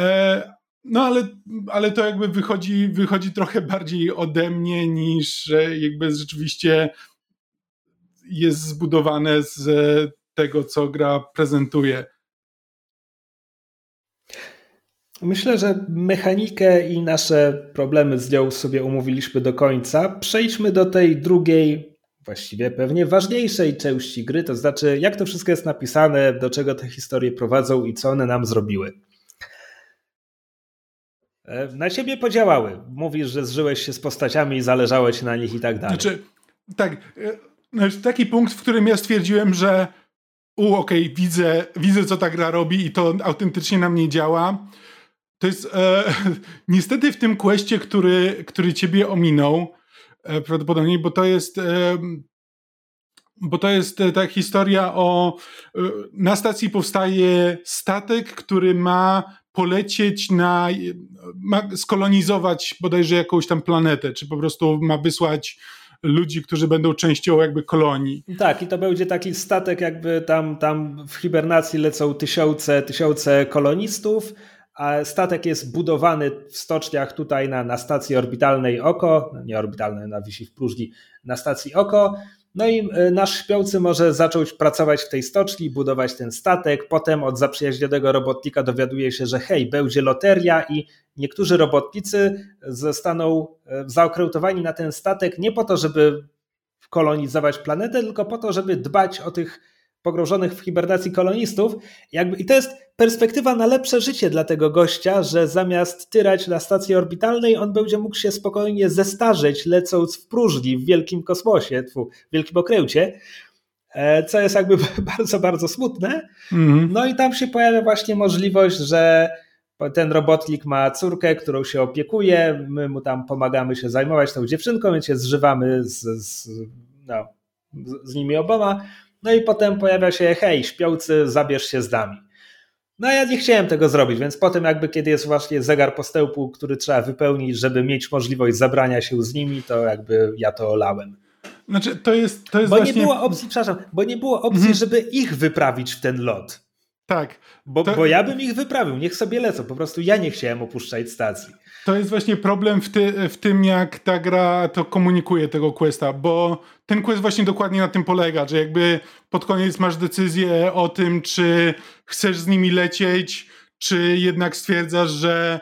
E, no ale, ale to jakby wychodzi, wychodzi trochę bardziej ode mnie niż jakby rzeczywiście jest zbudowane z tego, co gra prezentuje. Myślę, że mechanikę i nasze problemy z nią sobie umówiliśmy do końca. Przejdźmy do tej drugiej, właściwie pewnie ważniejszej części gry, to znaczy jak to wszystko jest napisane, do czego te historie prowadzą i co one nam zrobiły. E, na ciebie podziałały. Mówisz, że zżyłeś się z postaciami i zależałeś na nich i tak dalej. Znaczy, tak. E, znaczy, taki punkt, w którym ja stwierdziłem, że u, okej, okay, widzę, widzę, co ta gra robi i to autentycznie na mnie działa to jest e, niestety w tym kwestie, który, który ciebie ominął, e, prawdopodobnie, bo to jest. E, bo to jest e, ta historia o. Na stacji powstaje statek, który ma polecieć na. ma skolonizować bodajże jakąś tam planetę, czy po prostu ma wysłać ludzi, którzy będą częścią jakby kolonii. Tak, i to będzie taki statek, jakby tam, tam w hibernacji lecą tysiące, tysiące kolonistów, a statek jest budowany w stoczniach tutaj na, na stacji orbitalnej Oko, no nie orbitalnej, na wisi w próżni, na stacji Oko. No i e, nasz śpiący może zacząć pracować w tej stoczni, budować ten statek. Potem od zaprzyjaźnionego robotnika dowiaduje się, że hej, będzie loteria i niektórzy robotnicy zostaną e, zaokrętowani na ten statek nie po to, żeby kolonizować planetę, tylko po to, żeby dbać o tych pogrążonych w hibernacji kolonistów. Jakby, I to jest perspektywa na lepsze życie dla tego gościa, że zamiast tyrać na stacji orbitalnej, on będzie mógł się spokojnie zestarzeć, lecąc w próżni w wielkim kosmosie, w wielkim okręcie, e, co jest jakby bardzo, bardzo smutne. Mm. No i tam się pojawia właśnie możliwość, że ten robotnik ma córkę, którą się opiekuje, my mu tam pomagamy się zajmować tą dziewczynką, więc się zżywamy z, z, no, z nimi oboma. No i potem pojawia się, hej, śpiący, zabierz się z nami. No ja nie chciałem tego zrobić, więc potem jakby kiedy jest właśnie zegar postępu, który trzeba wypełnić, żeby mieć możliwość zabrania się z nimi, to jakby ja to olałem. Znaczy to jest, to jest bo właśnie... nie było opcji, przepraszam, bo nie było opcji, mhm. żeby ich wyprawić w ten lot. Tak. Bo, to... bo ja bym ich wyprawił, niech sobie lecą, po prostu ja nie chciałem opuszczać stacji. To jest właśnie problem w, ty, w tym, jak ta gra to komunikuje tego questa, bo ten quest właśnie dokładnie na tym polega, że jakby pod koniec masz decyzję o tym, czy chcesz z nimi lecieć, czy jednak stwierdzasz, że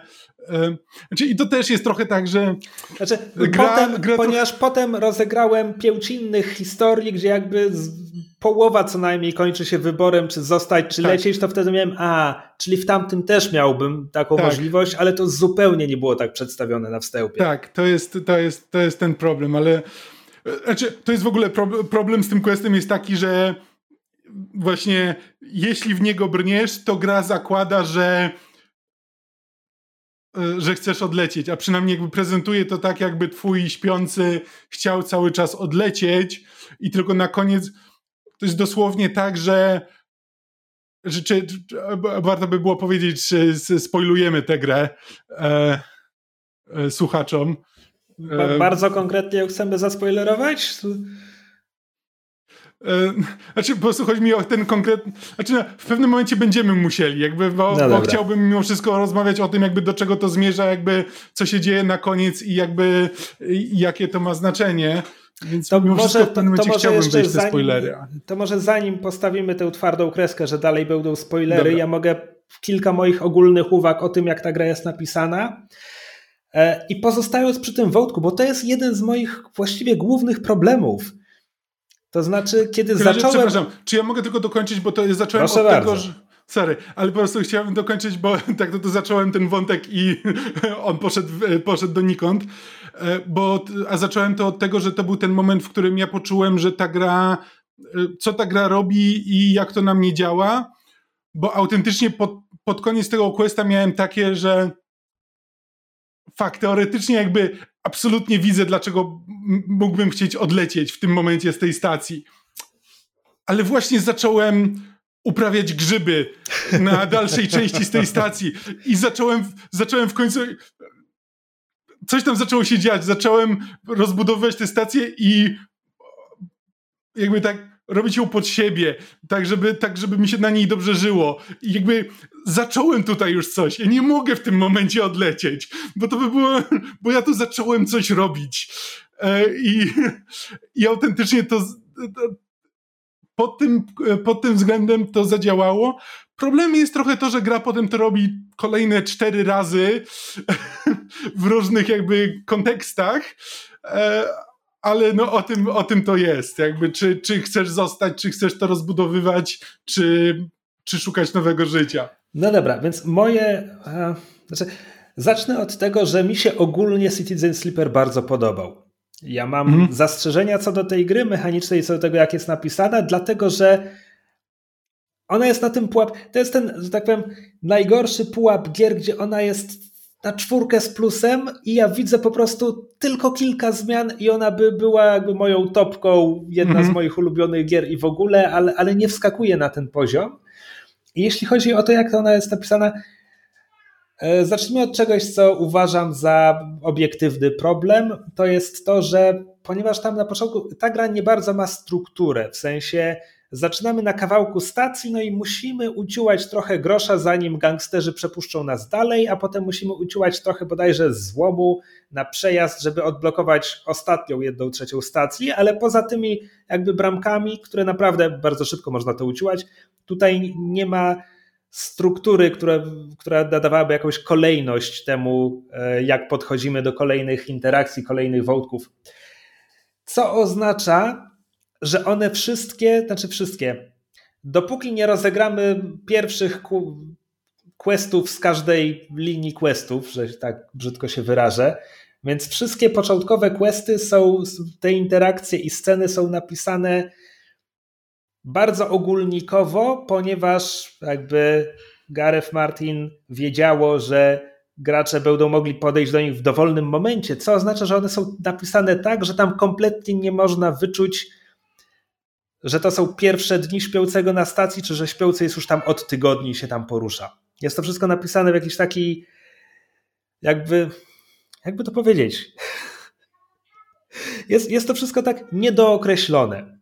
znaczy, I to też jest trochę tak, że. Znaczy, gra, potem, gra to... Ponieważ potem rozegrałem pięć innych historii, gdzie jakby połowa co najmniej kończy się wyborem, czy zostać, czy tak. lecieć, to wtedy miałem, a, czyli w tamtym też miałbym taką tak. możliwość, ale to zupełnie nie było tak przedstawione na wstępie. Tak, to jest, to jest, to jest ten problem, ale. Znaczy, to jest w ogóle problem z tym questem jest taki, że właśnie jeśli w niego brniesz, to gra zakłada, że E, że chcesz odlecieć, a przynajmniej jakby prezentuje to tak, jakby twój śpiący chciał cały czas odlecieć i tylko na koniec to jest dosłownie tak, że, że czy, czy, warto by było powiedzieć, że spoilujemy tę grę e, e, słuchaczom. E, bardzo konkretnie chcemy zaspoilerować? E, znaczy, po prostu chodzi mi o ten konkretny. Znaczy, no, w pewnym momencie będziemy musieli, jakby, bo, no bo chciałbym mimo wszystko rozmawiać o tym, jakby do czego to zmierza, jakby co się dzieje na koniec i jakby i jakie to ma znaczenie. Więc to może, w pewnym momencie chciałbym wejść te spoilery. To może zanim postawimy tę twardą kreskę, że dalej będą spoilery, Dobra. ja mogę kilka moich ogólnych uwag o tym, jak ta gra jest napisana. E, I pozostając przy tym wątku, bo to jest jeden z moich właściwie głównych problemów to znaczy, kiedy zacząłem... Przepraszam, czy ja mogę tylko dokończyć, bo to jest, zacząłem Proszę od bardzo. tego, że... Sorry, ale po prostu chciałem dokończyć, bo tak to, to zacząłem ten wątek i on poszedł, poszedł donikąd. E, bo, a zacząłem to od tego, że to był ten moment, w którym ja poczułem, że ta gra, e, co ta gra robi i jak to na mnie działa. Bo autentycznie pod, pod koniec tego questa miałem takie, że fakt, teoretycznie jakby absolutnie widzę, dlaczego mógłbym chcieć odlecieć w tym momencie z tej stacji. Ale właśnie zacząłem uprawiać grzyby na dalszej części z tej stacji i zacząłem, zacząłem w końcu coś tam zaczęło się dziać. Zacząłem rozbudowywać tę stację i jakby tak robić ją pod siebie, tak żeby, tak żeby mi się na niej dobrze żyło. I jakby zacząłem tutaj już coś. Ja nie mogę w tym momencie odlecieć, bo to by było, bo ja tu zacząłem coś robić. E, I, i autentycznie to, pod tym, pod tym względem to zadziałało. Problemem jest trochę to, że gra potem to robi kolejne cztery razy w różnych jakby kontekstach, e, ale no o tym, o tym to jest. Jakby czy, czy chcesz zostać, czy chcesz to rozbudowywać, czy, czy szukać nowego życia. No dobra, więc moje. E, znaczy, zacznę od tego, że mi się ogólnie Citizen Sleeper bardzo podobał. Ja mam mhm. zastrzeżenia co do tej gry mechanicznej, co do tego, jak jest napisana, dlatego że ona jest na tym pułap. To jest ten, że tak powiem, najgorszy pułap gier, gdzie ona jest na czwórkę z plusem i ja widzę po prostu tylko kilka zmian i ona by była jakby moją topką, jedna mm -hmm. z mhm. moich ulubionych gier i w ogóle, ale, ale nie wskakuje na ten poziom. I jeśli chodzi o to, jak ona jest napisana, e, zacznijmy od czegoś, co uważam za obiektywny problem. To jest to, że ponieważ tam na początku ta gra nie bardzo ma strukturę, w sensie zaczynamy na kawałku stacji, no i musimy uciłać trochę grosza, zanim gangsterzy przepuszczą nas dalej, a potem musimy uciłać trochę bodajże złomu na przejazd, żeby odblokować ostatnią, jedną trzecią stacji, ale poza tymi jakby bramkami, które naprawdę bardzo szybko można to uciłać, tutaj nie ma struktury, która, która nadawałaby jakąś kolejność temu, e, jak podchodzimy do kolejnych interakcji, kolejnych wątków. Co oznacza, że one wszystkie, znaczy wszystkie, dopóki nie rozegramy pierwszych questów z każdej linii questów, że tak brzydko się wyrażę, więc wszystkie początkowe questy są, te interakcje i sceny są napisane bardzo ogólnikowo, ponieważ jakby Gareth Martin wiedziało, że gracze będą mogli podejść do nich w dowolnym momencie, co oznacza, że one są napisane tak, że tam kompletnie nie można wyczuć, że to są pierwsze dni śpiącego na stacji, czy że śpiący jest już tam od tygodni i się tam porusza. Jest to wszystko napisane w jakiś taki jakby, jakby to powiedzieć, jest, jest to wszystko tak niedookreślone.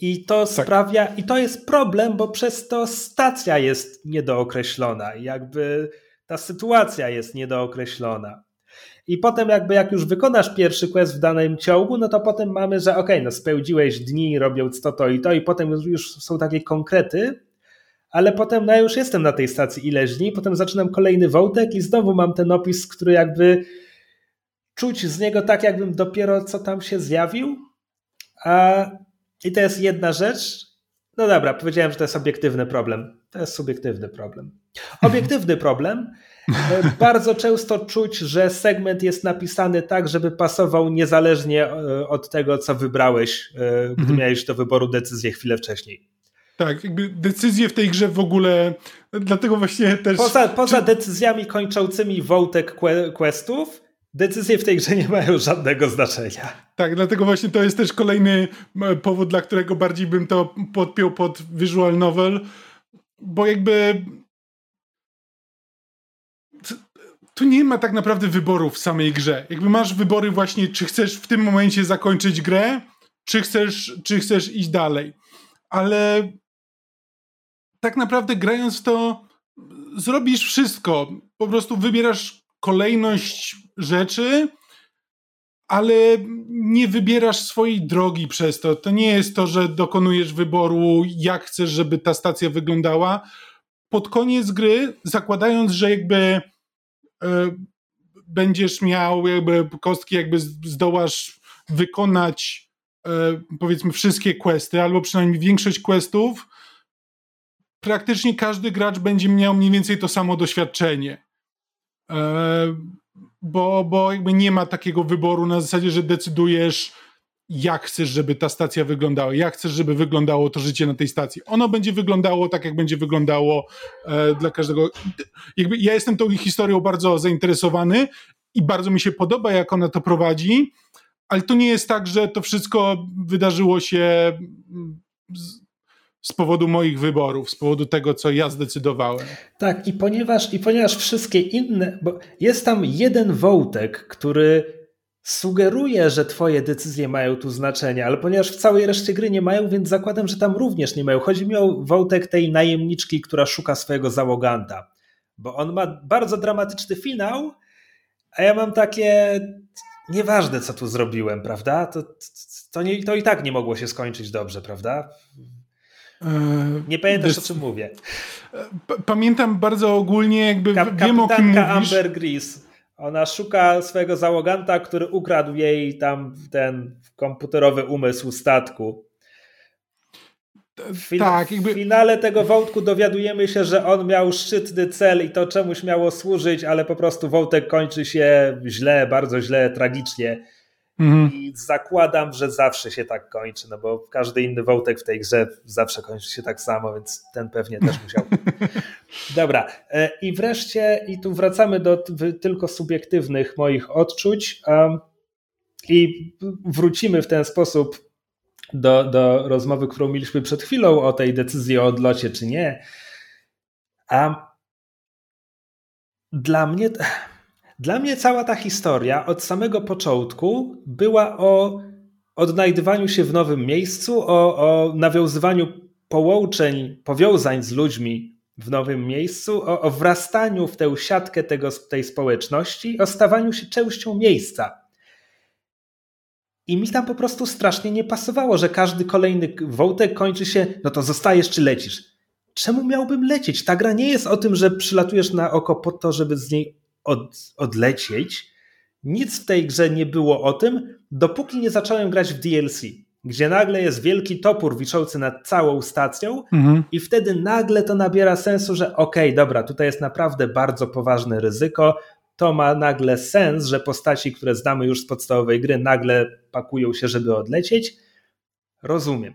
I to tak. sprawia, i to jest problem, bo przez to stacja jest niedookreślona. Jakby ta sytuacja jest niedookreślona. I potem jakby jak już wykonasz pierwszy quest w danym ciągu, no to potem mamy, że ok, no spełdziłeś dni robiąc to, to i to i potem już są takie konkrety, ale potem no ja już jestem na tej stacji ileś dni, potem zaczynam kolejny wątek i znowu mam ten opis, który jakby czuć z niego tak, jakbym dopiero co tam się zjawił. A, I to jest jedna rzecz. No dobra, powiedziałem, że to jest obiektywny problem. To jest subiektywny problem. Obiektywny problem. Bardzo często czuć, że segment jest napisany tak, żeby pasował niezależnie e, od tego, co wybrałeś, e, gdy mhm. miałeś do wyboru decyzję chwilę wcześniej. Tak, jakby decyzje w tej grze w ogóle, dlatego właśnie też... Poza, poza decyzjami kończącymi wątek questów, decyzje w tej grze nie mają żadnego znaczenia. Tak, dlatego właśnie to jest też kolejny powód, dla którego bardziej bym to podpiął pod visual novel, bo jakby tu nie ma tak naprawdę wyboru w samej grze. Jakby masz wybory właśnie, czy chcesz w tym momencie zakończyć grę, czy chcesz, czy chcesz iść dalej. Ale tak naprawdę grając w to zrobisz wszystko. Po prostu wybierasz kolejność rzeczy, ale nie wybierasz swojej drogi przez to. To nie jest to, że dokonujesz wyboru, jak chcesz, żeby ta stacja wyglądała. Pod koniec gry, zakładając, że jakby będziesz miał jakby kostki, jakby zdołasz wykonać e, powiedzmy wszystkie questy, albo przynajmniej większość questów, praktycznie każdy gracz będzie miał mniej więcej to samo doświadczenie. E, bo, bo jakby nie ma takiego wyboru na zasadzie, że decydujesz, jak chcesz, żeby ta stacja wyglądała, jak chcesz, żeby wyglądało to życie na tej stacji. Ono będzie wyglądało tak, jak będzie wyglądało e, dla każdego. Jakby ja jestem tą historią bardzo zainteresowany i bardzo mi się podoba, jak ona to prowadzi, ale to nie jest tak, że to wszystko wydarzyło się z, z powodu moich wyborów, z powodu tego, co ja zdecydowałem. Tak, i ponieważ, i ponieważ wszystkie inne, bo jest tam jeden wątek, który sugeruje, że twoje decyzje mają tu znaczenie, ale ponieważ w całej reszcie gry nie mają, więc zakładam, że tam również nie mają. Chodzi mi o wątek tej najemniczki, która szuka swojego załoganta, bo on ma bardzo dramatyczny finał, a ja mam takie nieważne, co tu zrobiłem, prawda? To, to, nie, to i tak nie mogło się skończyć dobrze, prawda? E, nie pamiętasz, o czym mówię. Pamiętam bardzo ogólnie, jakby Kap wiem o kim mówisz. Amber Gris. Ona szuka swojego załoganta, który ukradł jej tam ten komputerowy umysł statku. W, tak, jakby... w finale tego wątku dowiadujemy się, że on miał szczytny cel i to czemuś miało służyć, ale po prostu wątek kończy się źle, bardzo źle, tragicznie. Mhm. I zakładam, że zawsze się tak kończy, no bo każdy inny wątek w tej grze zawsze kończy się tak samo, więc ten pewnie też musiał. Dobra. E, I wreszcie, i tu wracamy do tylko subiektywnych moich odczuć. I wrócimy w ten sposób do, do rozmowy, którą mieliśmy przed chwilą o tej decyzji o odlocie, czy nie. A dla mnie dla mnie cała ta historia od samego początku była o odnajdywaniu się w nowym miejscu, o, o nawiązywaniu połączeń, powiązań z ludźmi w nowym miejscu, o, o wrastaniu w tę siatkę tego, tej społeczności, o stawaniu się częścią miejsca. I mi tam po prostu strasznie nie pasowało, że każdy kolejny wątek kończy się, no to zostajesz czy lecisz. Czemu miałbym lecieć? Ta gra nie jest o tym, że przylatujesz na oko po to, żeby z niej od, odlecieć. Nic w tej grze nie było o tym, dopóki nie zacząłem grać w DLC, gdzie nagle jest wielki topór wiszący nad całą stacją mhm. i wtedy nagle to nabiera sensu, że okej, okay, dobra, tutaj jest naprawdę bardzo poważne ryzyko, to ma nagle sens, że postaci, które znamy już z podstawowej gry, nagle pakują się, żeby odlecieć. Rozumiem.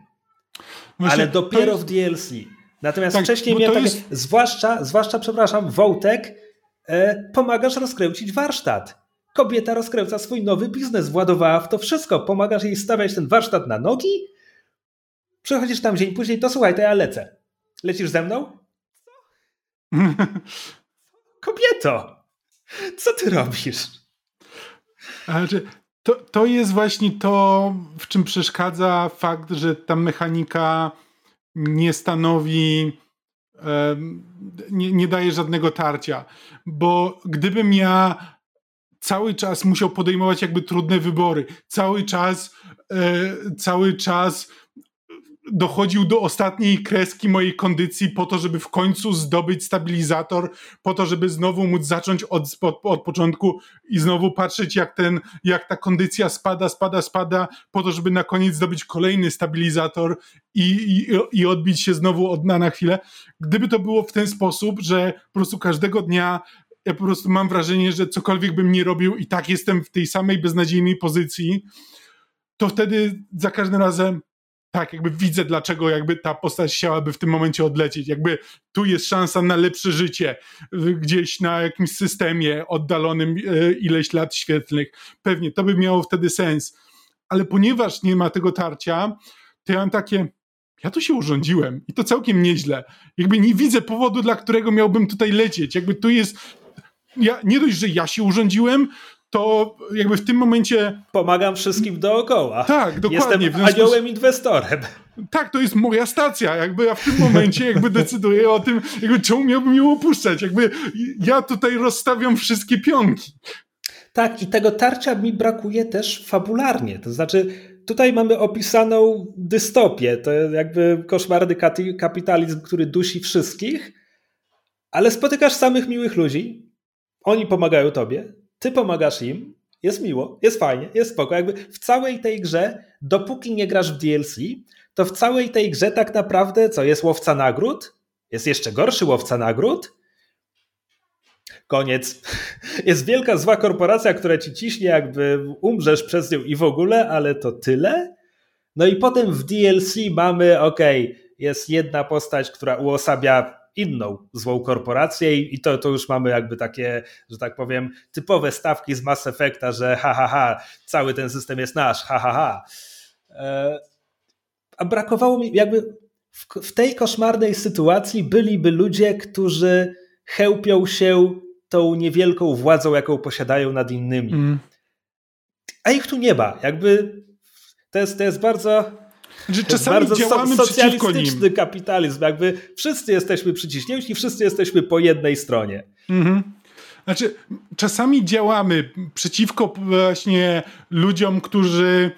Właśnie, Ale dopiero jest... w DLC. Natomiast tak, wcześniej miałem takie, jest... zwłaszcza, zwłaszcza, przepraszam, Wołtek, pomagasz rozkręcić warsztat. Kobieta rozkręca swój nowy biznes, władowała w to wszystko. Pomagasz jej stawiać ten warsztat na nogi? Przychodzisz tam dzień później, to słuchaj, to ja lecę. Lecisz ze mną? Kobieto! Co ty robisz? Ale to, to jest właśnie to, w czym przeszkadza fakt, że ta mechanika nie stanowi, nie, nie daje żadnego tarcia. Bo gdybym ja cały czas musiał podejmować jakby trudne wybory, cały czas, e, cały czas dochodził do ostatniej kreski mojej kondycji po to, żeby w końcu zdobyć stabilizator, po to, żeby znowu móc zacząć od, od, od, początku i znowu patrzeć, jak, ten, jak ta kondycja spada, spada, spada, po to, żeby na koniec zdobyć kolejny stabilizator i, i, i odbić się znowu od dna na chwilę. Gdyby to było w ten sposób, że po prostu każdego dnia ja po prostu mam wrażenie, że cokolwiek bym nie robił i tak jestem w tej samej beznadziejnej pozycji, to wtedy za każdym razem tak, jakby widzę, dlaczego jakby ta postać chciałaby w tym momencie odlecieć. Jakby tu jest szansa na lepsze życie, gdzieś na jakimś systemie oddalonym e, ileś lat świetlnych. Pewnie, to by miało wtedy sens. Ale ponieważ nie ma tego tarcia, to ja mam takie, ja tu się urządziłem i to całkiem nieźle. Jakby nie widzę powodu, dla którego miałbym tutaj lecieć. Jakby tu jest, ja, nie dość, że ja się urządziłem, to jakby w tym momencie... Pomagam wszystkim dookoła. Tak, dokładnie. Jestem aniołem inwestorem. Tak, to jest moja stacja. Jakby ja w tym momencie jakby decyduję o tym, jakby czemu miałbym ją opuszczać. Jakby ja tutaj rozstawiam wszystkie pionki. Tak, i tego tarcia mi brakuje też fabularnie. To znaczy, tutaj mamy opisaną dystopię. To jakby koszmarny kapitalizm, który dusi wszystkich, ale spotykasz samych miłych ludzi. Oni pomagają tobie, ty pomagasz im, jest miło, jest fajnie, jest spoko. Jakby w całej tej grze, dopóki nie grasz w DLC, to w całej tej grze tak naprawdę co, jest łowca nagród? Jest jeszcze gorszy łowca nagród? Koniec. Jest wielka zła korporacja, która ci ciśnie, jakby umrzesz przez nią i w ogóle, ale to tyle? No i potem w DLC mamy, ok, jest jedna postać, która uosabia inną złą korporację i to, to już mamy jakby takie, że tak powiem, typowe stawki z Mass Effecta, że ha, ha, ha, cały ten system jest nasz, ha, ha, ha. E, a brakowało mi jakby w, w tej koszmarnej sytuacji byliby ludzie, którzy chełpią się tą niewielką władzą, jaką posiadają nad innymi. Mm. A ich tu nie ma. Jakby to jest, to jest bardzo że czasami bardzo działamy so, socjalistyczny kapitalizm, jakby wszyscy jesteśmy przyciśnięci, wszyscy jesteśmy po jednej stronie. Mhm. Znaczy, czasami działamy przeciwko właśnie ludziom, którzy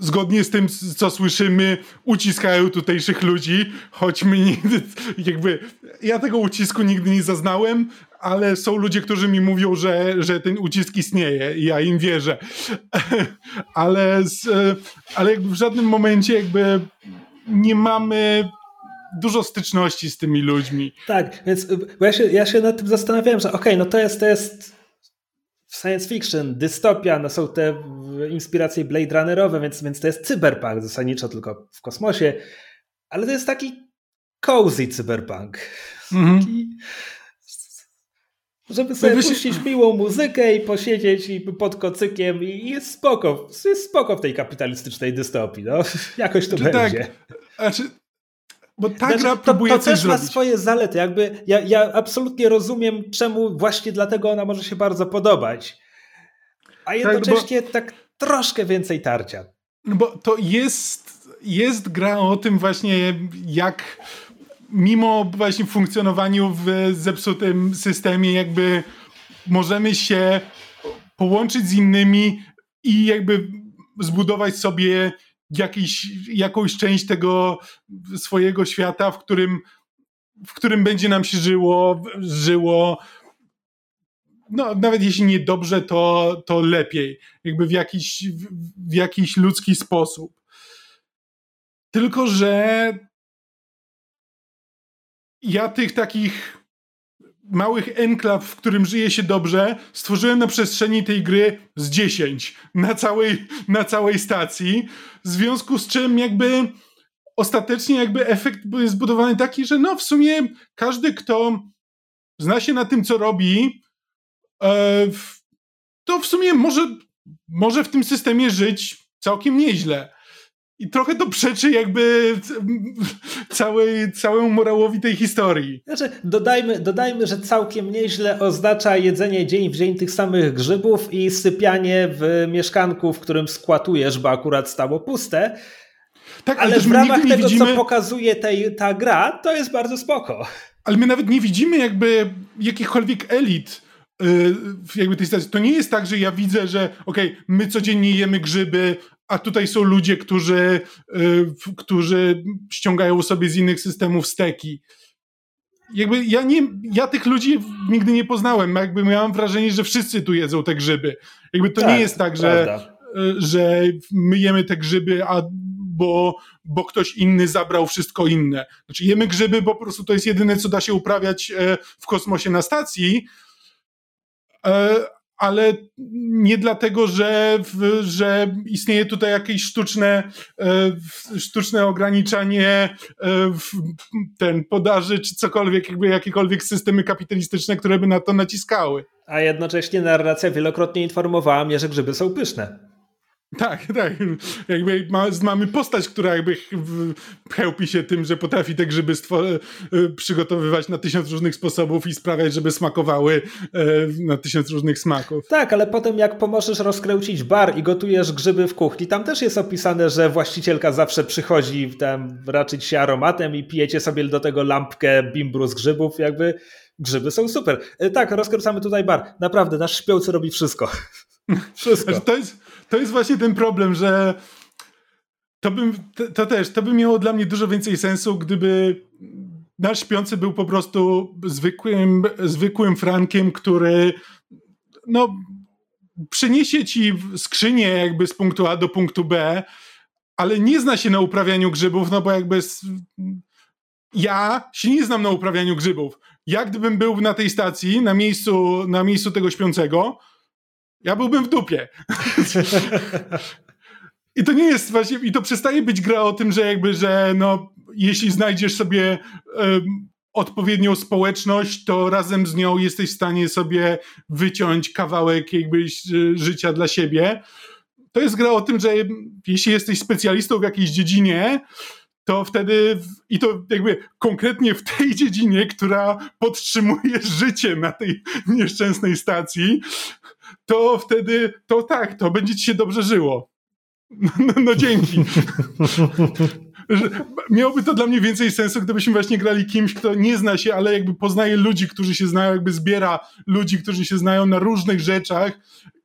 zgodnie z tym, co słyszymy, uciskają tutejszych ludzi, choć my nigdy, jakby, ja tego ucisku nigdy nie zaznałem, ale są ludzie, którzy mi mówią, że, że ten ucisk istnieje i ja im wierzę. ale, z, ale w żadnym momencie jakby nie mamy dużo styczności z tymi ludźmi. Tak, więc ja się, ja się nad tym zastanawiałem, że okej, okay, no to jest, to jest science fiction, dystopia, no są te inspiracje Blade Runnerowe, więc, więc to jest cyberpunk zasadniczo tylko w kosmosie, ale to jest taki cozy cyberpunk. -hmm. Taki, żeby sobie Wyś... puścić miłą muzykę i posiedzieć i pod kocykiem i jest spoko, jest spoko w tej kapitalistycznej dystopii, no. Jakoś to Czy będzie. Tak, znaczy, bo ta znaczy, gra próbuje to, to też zrobić. ma swoje zalety. Jakby ja, ja absolutnie rozumiem, czemu właśnie dlatego ona może się bardzo podobać. A tak, jednocześnie tak, bo... tak troszkę więcej tarcia. No bo to jest, jest gra o tym właśnie, jak mimo właśnie funkcjonowaniu w zepsutym systemie, jakby możemy się połączyć z innymi i jakby zbudować sobie jakiś, jakąś część tego swojego świata, w którym, w którym będzie nam się żyło, żyło no, nawet jeśli nie dobrze, to, to lepiej. Jakby w jakiś, w jakiś ludzki sposób. Tylko, że ja tych takich małych enklaw, w którym żyje się dobrze, stworzyłem na przestrzeni tej gry z 10 na całej, na całej stacji. W związku z czym jakby ostatecznie jakby efekt jest zbudowany taki, że no w sumie każdy, kto zna się na tym, co robi, e, to w sumie może, może w tym systemie żyć całkiem nieźle. I trochę to przeczy jakby całej, całemu morałowi tej historii. Znaczy, dodajmy, dodajmy, że całkiem nieźle oznacza jedzenie dzień w dzień tych samych grzybów i sypianie w mieszkanku, w którym skłatujesz, bo akurat stało puste. Tak, ale, ale w ramach tego, widzimy... co pokazuje tej, ta gra, to jest bardzo spoko. Ale my nawet nie widzimy jakby jakichkolwiek elit y, jakby tej sytuacji. To nie jest tak, że ja widzę, że okej, okay, my codziennie jemy grzyby, a tutaj są ludzie, którzy, y, którzy ściągają sobie z innych systemów steki. Jakby ja, nie, ja tych ludzi nigdy nie poznałem. Jakby miałem wrażenie, że wszyscy tu jedzą te grzyby. Jakby to tak, nie jest tak, że, y, że my jemy te grzyby, a bo, bo ktoś inny zabrał wszystko inne. Znaczy jemy grzyby, bo po prostu to jest jedyne, co da się uprawiać e, w kosmosie na stacji, e, ale nie dlatego, że, że istnieje tutaj jakieś sztuczne, e, sztuczne ograniczanie e, ten podaży, czy cokolwiek, jakby jakiekolwiek systemy kapitalistyczne, które by na to naciskały. A jednocześnie narracja wielokrotnie informowała mnie, że grzyby są pyszne. Tak, tak. Jakby ma, mamy postać, która jakby chełpi się tym, że potrafi te grzyby e, przygotowywać na tysiąc różnych sposobów i sprawiać, żeby smakowały e, na tysiąc różnych smaków. Tak, ale potem jak pomożesz rozkręcić bar i gotujesz grzyby w kuchni, tam też jest opisane, że właścicielka zawsze przychodzi tam raczyć się aromatem i pijecie sobie do tego lampkę bimbru z grzybów, jakby grzyby są super. E, tak, rozkręcamy tutaj bar. Naprawdę, nasz śpiący robi wszystko. Wszystko. Znaczy, to jest, to jest właśnie ten problem, że to, bym, to, to też, to by miało dla mnie dużo więcej sensu, gdyby nasz śpiący był po prostu zwykłym, zwykłym Frankiem, który no, przyniesie ci skrzynię jakby z punktu A do punktu B, ale nie zna się na uprawianiu grzybów, no bo jakby ja się nie znam na uprawianiu grzybów. Ja gdybym był na tej stacji, na miejscu, na miejscu tego śpiącego, ja byłbym w dupie. I to nie jest właśnie, i to przestaje być gra o tym, że jakby, że no, jeśli znajdziesz sobie um, odpowiednią społeczność, to razem z nią jesteś w stanie sobie wyciąć kawałek jakby życia dla siebie. To jest gra o tym, że jeśli jesteś specjalistą w jakiejś dziedzinie, to wtedy i to jakby konkretnie w tej dziedzinie, która podtrzymuje życie na tej nieszczęsnej stacji, to wtedy, to tak, to będzie ci się dobrze żyło. No, no, no dzięki. Miałoby to dla mnie więcej sensu, gdybyśmy właśnie grali kimś, kto nie zna się, ale jakby poznaje ludzi, którzy się znają, jakby zbiera ludzi, którzy się znają na różnych rzeczach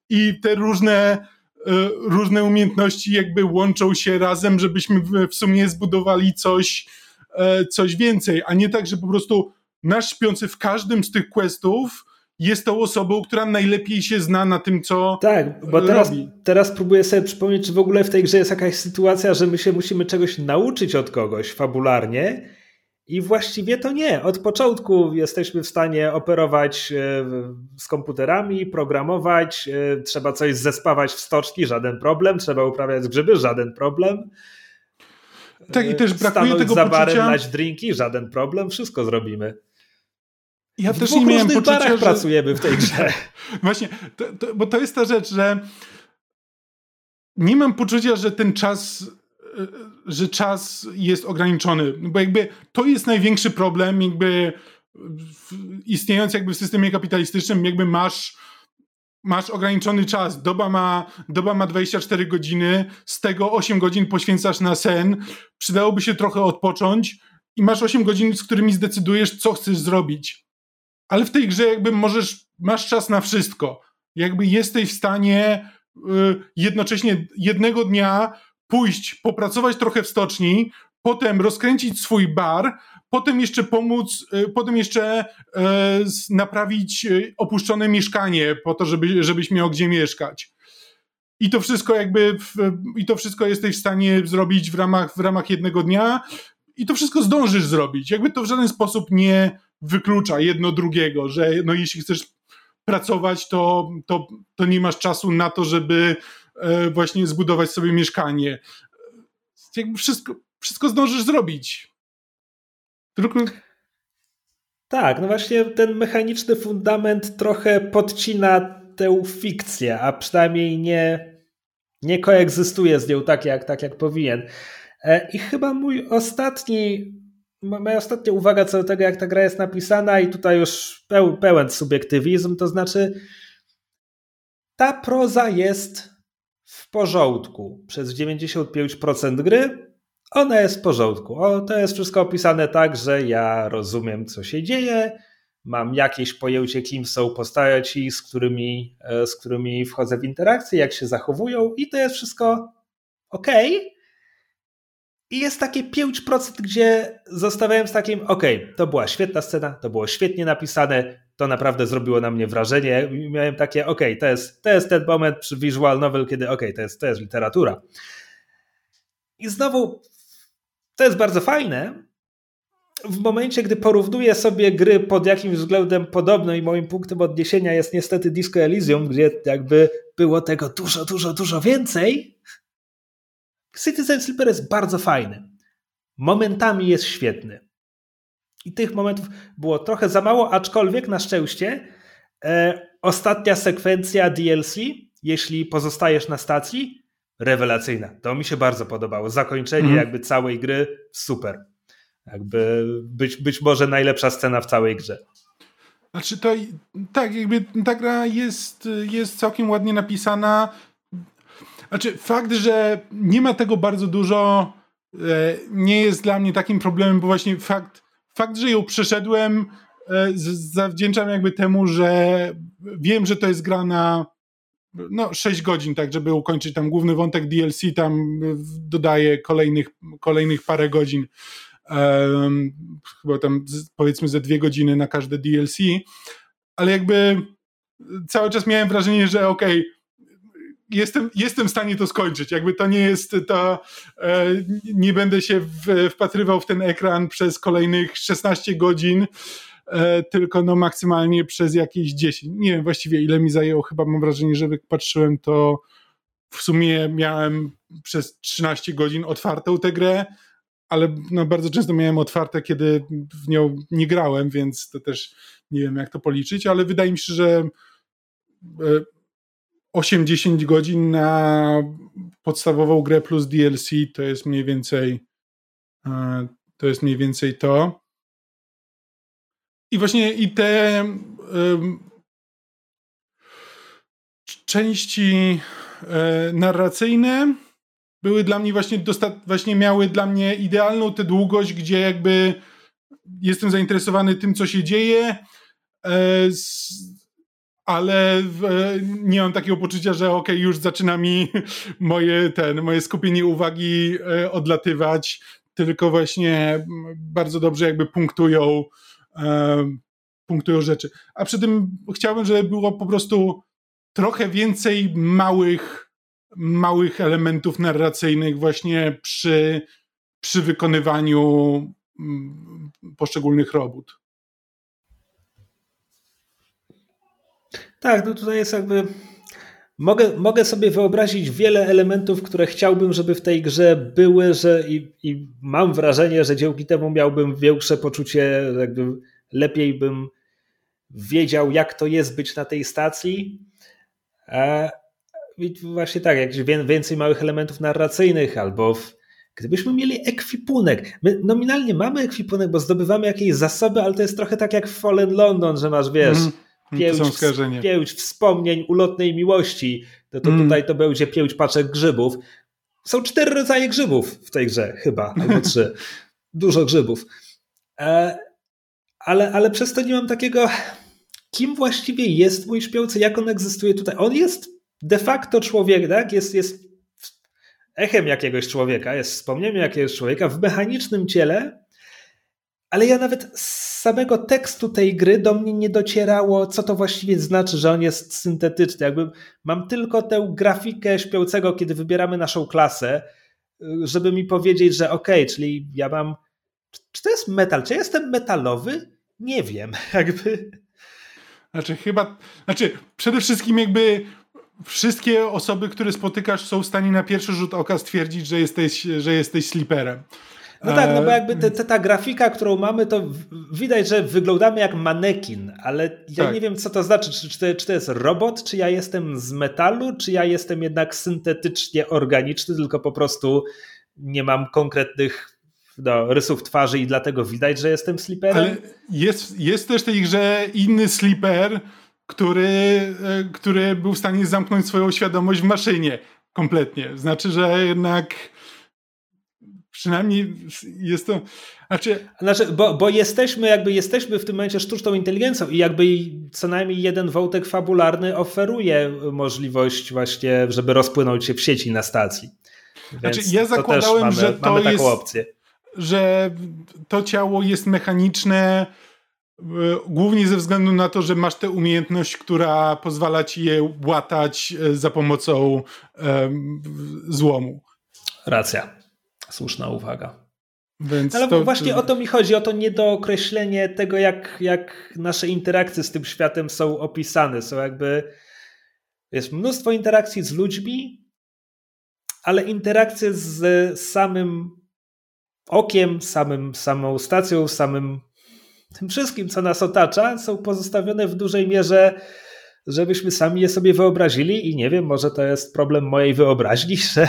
i te różne różne umiejętności jakby łączą się razem, żebyśmy w sumie zbudowali coś, e, coś więcej, a nie tak, że po prostu nasz śpiący w każdym z tych questów jest tą osobą, która najlepiej się zna na tym, co Tak, bo teraz, robi. teraz próbuję sobie przypomnieć, czy w ogóle w tej grze jest jakaś sytuacja, że my się musimy czegoś nauczyć od kogoś fabularnie i właściwie to nie. Od początku jesteśmy w stanie operować e, z komputerami, programować, e, trzeba coś zespawać w stoczki, żaden problem, trzeba uprawiać grzyby, żaden problem. Tak, i też brakuje Stanąć tego za barem, poczucia... lać drinki, żaden problem, wszystko zrobimy. Ja w też nie miałem poczucia, że... pracujemy w tej grze. Właśnie, to, to, bo to jest ta rzecz, że nie mam poczucia, że ten czas że czas jest ograniczony, bo jakby to jest największy problem, jakby istniejąc jakby w systemie kapitalistycznym, jakby masz masz ograniczony czas, doba ma, doba ma 24 godziny, z tego 8 godzin poświęcasz na sen, przydałoby się trochę odpocząć i masz 8 godzin, z którymi zdecydujesz, co chcesz zrobić. Ale w tej grze jakby możesz, masz czas na wszystko. Jakby jesteś w stanie y, jednocześnie jednego dnia pójść, popracować trochę w stoczni, potem rozkręcić swój bar, potem jeszcze pomóc, y, potem jeszcze e, naprawić y, opuszczone mieszkanie po to, żeby, żebyś miał gdzie mieszkać. I to wszystko jakby, w, i to wszystko jesteś w stanie zrobić w ramach, w ramach jednego dnia i to wszystko zdążysz zrobić. Jakby to w żaden sposób nie wyklucza jedno drugiego, że no jeśli chcesz pracować, to, to, to nie masz czasu na to, żeby właśnie zbudować sobie mieszkanie. Jakby wszystko, wszystko zdążysz zrobić. Tylko. Tak, no właśnie ten mechaniczny fundament trochę podcina tę fikcję, a przynajmniej nie, nie koegzystuje z nią tak jak, tak jak powinien. E, I chyba mój ostatni, moja ostatnia uwaga co do tego, jak ta gra jest napisana, i tutaj już pełen subiektywizm, to znaczy ta proza jest w porządku przez 95% gry ona jest w porządku. O, to jest wszystko opisane tak, że ja rozumiem, co się dzieje, mam jakieś pojęcie, kim są postaci, z którymi, e, z którymi wchodzę w interakcję, jak się zachowują, i to jest wszystko ok. I jest takie 5%, gdzie zostawiałem z takim, ok, to była świetna scena, to było świetnie napisane, to naprawdę zrobiło na mnie wrażenie. Miałem takie, ok, to jest, to jest ten moment przy visual novel, kiedy ok, to jest, to jest literatura. I znowu to jest bardzo fajne. W momencie, gdy porównuję sobie gry pod jakimś względem podobne i moim punktem odniesienia jest niestety Disco Elysium, gdzie jakby było tego dużo, dużo, dużo więcej, Citizen Sleeper jest bardzo fajny. Momentami jest świetny. I tych momentów było trochę za mało, aczkolwiek na szczęście e, ostatnia sekwencja DLC, jeśli pozostajesz na stacji, rewelacyjna. To mi się bardzo podobało. Zakończenie mm. jakby całej gry super. Jakby być, być może najlepsza scena w całej grze. Znaczy to tak, jakby ta gra jest, jest całkiem ładnie napisana. Znaczy fakt, że nie ma tego bardzo dużo e, nie jest dla mnie takim problemem, bo właśnie fakt, fakt że ją przeszedłem e, zawdzięczam jakby temu, że wiem, że to jest gra na no, 6 godzin, tak, żeby ukończyć tam główny wątek DLC, tam dodaję kolejnych, kolejnych parę godzin. Um, chyba tam powiedzmy ze dwie godziny na każde DLC, ale jakby cały czas miałem wrażenie, że okej, okay, jestem, jestem w stanie to skończyć. Jakby to nie jest to, e, nie będę się w, wpatrywał w ten ekran przez kolejnych 16 godzin. E, tylko no maksymalnie przez jakieś 10. Nie wiem właściwie ile mi zajęło, chyba mam wrażenie, że patrzyłem, to w sumie miałem przez 13 godzin otwartą tę grę, ale no bardzo często miałem otwarte, kiedy w nią nie grałem, więc to też nie wiem jak to policzyć, ale wydaje mi się, że 8-10 e, godzin na podstawową grę plus DLC to jest mniej więcej e, to jest mniej więcej to. I właśnie i te um, części e, narracyjne były dla mnie właśnie, właśnie miały dla mnie idealną tę długość, gdzie jakby jestem zainteresowany tym, co się dzieje, e, z, ale w, nie mam takiego poczucia, że ok, już zaczyna mi moje, ten, moje skupienie uwagi e, odlatywać, tylko właśnie bardzo dobrze jakby punktują punktują rzeczy. A przy tym chciałbym, żeby było po prostu trochę więcej małych, małych elementów narracyjnych właśnie przy, przy wykonywaniu mm, poszczególnych robót. Tak, no tutaj jest jakby. Mogę, mogę sobie wyobrazić wiele elementów, które chciałbym, żeby w tej grze były, że i, i mam wrażenie, że dzięki temu miałbym większe poczucie jakby lepiej bym wiedział, jak to jest być na tej stacji. I właśnie tak, jak więcej małych elementów narracyjnych, albo w, gdybyśmy mieli ekwipunek. My nominalnie mamy ekwipunek, bo zdobywamy jakieś zasoby, ale to jest trochę tak jak w Fallen London, że masz, wiesz, mm. Pięć, pięć wspomnień ulotnej miłości, to, to mm. tutaj to będzie pięć paczek grzybów. Są cztery rodzaje grzybów w tej grze, chyba, albo trzy. Dużo grzybów. E, ale, ale przez to nie mam takiego, kim właściwie jest mój śpiący, jak on egzystuje tutaj. On jest de facto człowiek, tak? Jest, jest echem jakiegoś człowieka, jest wspomnieniem jakiegoś człowieka w mechanicznym ciele, ale ja nawet z samego tekstu tej gry do mnie nie docierało, co to właściwie znaczy, że on jest syntetyczny. Jakby mam tylko tę grafikę śpiącego, kiedy wybieramy naszą klasę, żeby mi powiedzieć, że okej, okay, czyli ja mam. Czy to jest metal? Czy ja jestem metalowy? Nie wiem. Jakby. Znaczy, chyba. Znaczy, przede wszystkim, jakby wszystkie osoby, które spotykasz, są w stanie na pierwszy rzut oka stwierdzić, że jesteś, że jesteś sliperem. No tak, no bo jakby te, te, ta grafika, którą mamy, to widać, że wyglądamy jak manekin, ale ja tak. nie wiem, co to znaczy. Czy, czy, to, czy to jest robot, czy ja jestem z metalu, czy ja jestem jednak syntetycznie organiczny, tylko po prostu nie mam konkretnych no, rysów twarzy i dlatego widać, że jestem sliperem. Ale jest, jest też tej grze inny sliper, który, e, który był w stanie zamknąć swoją świadomość w maszynie kompletnie. Znaczy, że jednak przynajmniej jest to. Znaczy, znaczy bo, bo jesteśmy jakby jesteśmy w tym momencie sztuczną inteligencją i jakby co najmniej jeden wątek fabularny oferuje możliwość właśnie, żeby rozpłynąć się w sieci na stacji. Więc znaczy, ja zakładałem, to mamy, że to jest, opcję. że to ciało jest mechaniczne e, głównie ze względu na to, że masz tę umiejętność, która pozwala ci je łatać e, za pomocą um, złomu. Racja. Słuszna uwaga. Więc Ale to... właśnie o to mi chodzi, o to niedookreślenie tego, jak, jak nasze interakcje z tym światem są opisane. Są jakby. Jest mnóstwo interakcji z ludźmi, ale interakcje z samym okiem, samym, samą stacją, samym tym wszystkim, co nas otacza, są pozostawione w dużej mierze, żebyśmy sami je sobie wyobrazili. I nie wiem, może to jest problem mojej wyobraźni, że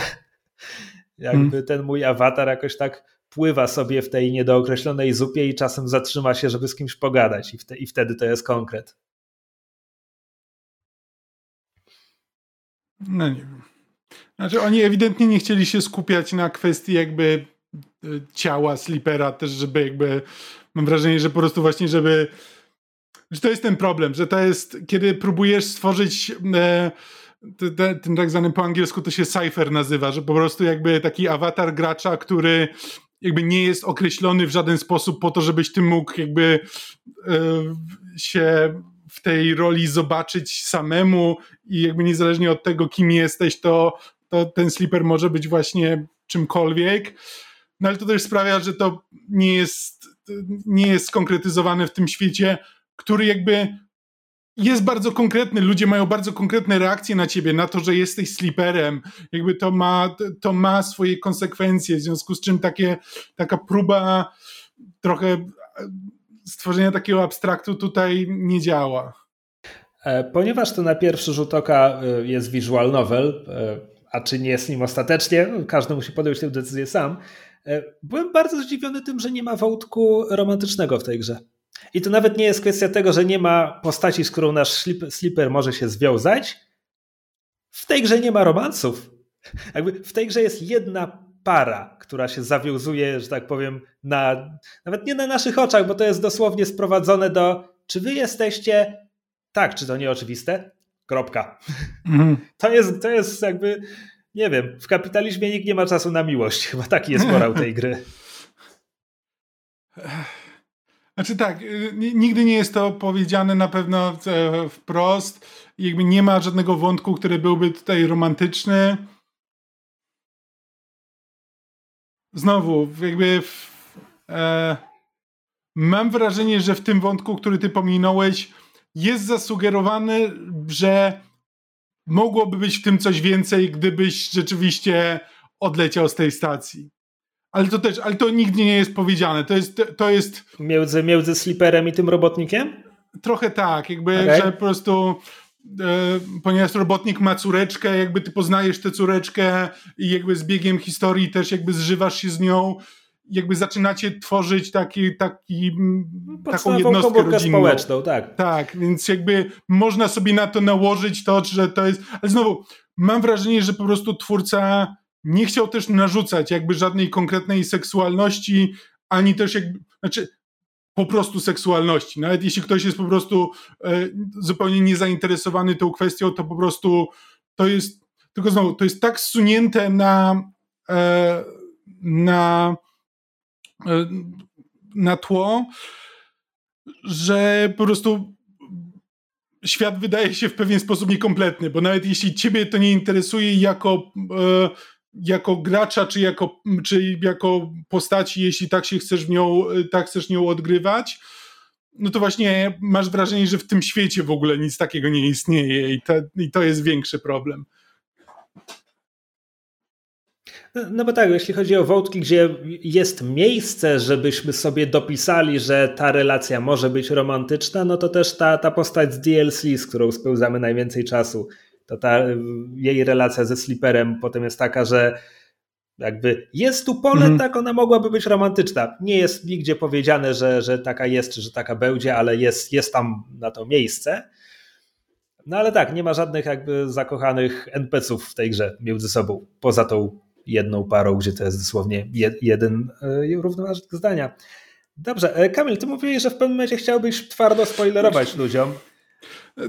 jakby hmm. ten mój awatar jakoś tak pływa sobie w tej niedookreślonej zupie i czasem zatrzyma się, żeby z kimś pogadać i, wte, i wtedy to jest konkret. No nie wiem. Znaczy oni ewidentnie nie chcieli się skupiać na kwestii jakby e, ciała Slipera też, żeby jakby mam wrażenie, że po prostu właśnie, żeby że to jest ten problem, że to jest, kiedy próbujesz stworzyć e, ten tak zwany po angielsku to się cipher nazywa, że po prostu jakby taki awatar gracza, który jakby nie jest określony w żaden sposób po to, żebyś ty mógł jakby e, się w tej roli zobaczyć samemu i jakby niezależnie od tego, kim jesteś, to, to ten sleeper może być właśnie czymkolwiek. No ale to też sprawia, że to nie jest, nie jest skonkretyzowane w tym świecie, który jakby jest bardzo konkretny, ludzie mają bardzo konkretne reakcje na ciebie, na to, że jesteś sliperem. Jakby to ma, to ma swoje konsekwencje, w związku z czym takie, taka próba trochę stworzenia takiego abstraktu tutaj nie działa. E, ponieważ to na pierwszy rzut oka e, jest visual novel, e, a czy nie jest nim ostatecznie, każdy musi podjąć tę decyzję sam, byłem bardzo zdziwiony tym, że nie ma wątku romantycznego w tej grze. I to nawet nie jest kwestia tego, że nie ma postaci, z którą nasz slipper może się związać. W tej grze nie ma romansów. Jakby w tej grze jest jedna para, która się zawiązuje, że tak powiem, na, nawet nie na naszych oczach, bo to jest dosłownie sprowadzone do czy wy jesteście, tak, czy to nie oczywiste? Kropka. Mhm. To, jest, to jest jakby, nie wiem, w kapitalizmie nikt nie ma czasu na miłość. Chyba taki jest morał tej gry. Znaczy tak, y, nigdy nie jest to powiedziane na pewno e, wprost. Jakby nie ma żadnego wątku, który byłby tutaj romantyczny. Znowu, jakby w, e, mam wrażenie, że w tym wątku, który ty pominąłeś, jest zasugerowany, że mogłoby być w tym coś więcej, gdybyś rzeczywiście odleciał z tej stacji. Ale to też, ale to nigdy nie jest powiedziane. To jest. To jest między, między sliperem i tym robotnikiem? Trochę tak, jakby, okay. że po prostu. E, ponieważ robotnik ma córeczkę, jakby ty poznajesz tę córeczkę i jakby z biegiem historii też jakby zżywasz się z nią jakby zaczynacie tworzyć taki, taki, taką jednostkę rodzinną. społeczną, tak. Tak, więc jakby można sobie na to nałożyć to, że to jest, ale znowu, mam wrażenie, że po prostu twórca nie chciał też narzucać jakby żadnej konkretnej seksualności, ani też jakby, znaczy po prostu seksualności. Nawet jeśli ktoś jest po prostu e, zupełnie niezainteresowany tą kwestią, to po prostu to jest, tylko znowu, to jest tak zsunięte na, e, na, e, na tło, że po prostu świat wydaje się w pewien sposób niekompletny, bo nawet jeśli ciebie to nie interesuje jako e, jako gracza, czy jako, czy jako postaci, jeśli tak się chcesz nią, tak chcesz nią odgrywać, no to właśnie masz wrażenie, że w tym świecie w ogóle nic takiego nie istnieje i to, i to jest większy problem. No, no bo tak, jeśli chodzi o wątki, gdzie jest miejsce, żebyśmy sobie dopisali, że ta relacja może być romantyczna, no to też ta, ta postać z DLC, z którą spełzamy najwięcej czasu, to ta jej relacja ze Slipperem potem jest taka, że jakby jest tu pole, mm. tak ona mogłaby być romantyczna. Nie jest nigdzie powiedziane, że, że taka jest, czy że taka będzie, ale jest, jest tam na to miejsce. No ale tak, nie ma żadnych jakby zakochanych NPC-ów w tej grze między sobą, poza tą jedną parą, gdzie to jest dosłownie jeden e, równoważnik zdania. Dobrze, e, Kamil, ty mówiłeś, że w pewnym momencie chciałbyś twardo spoilerować ludziom.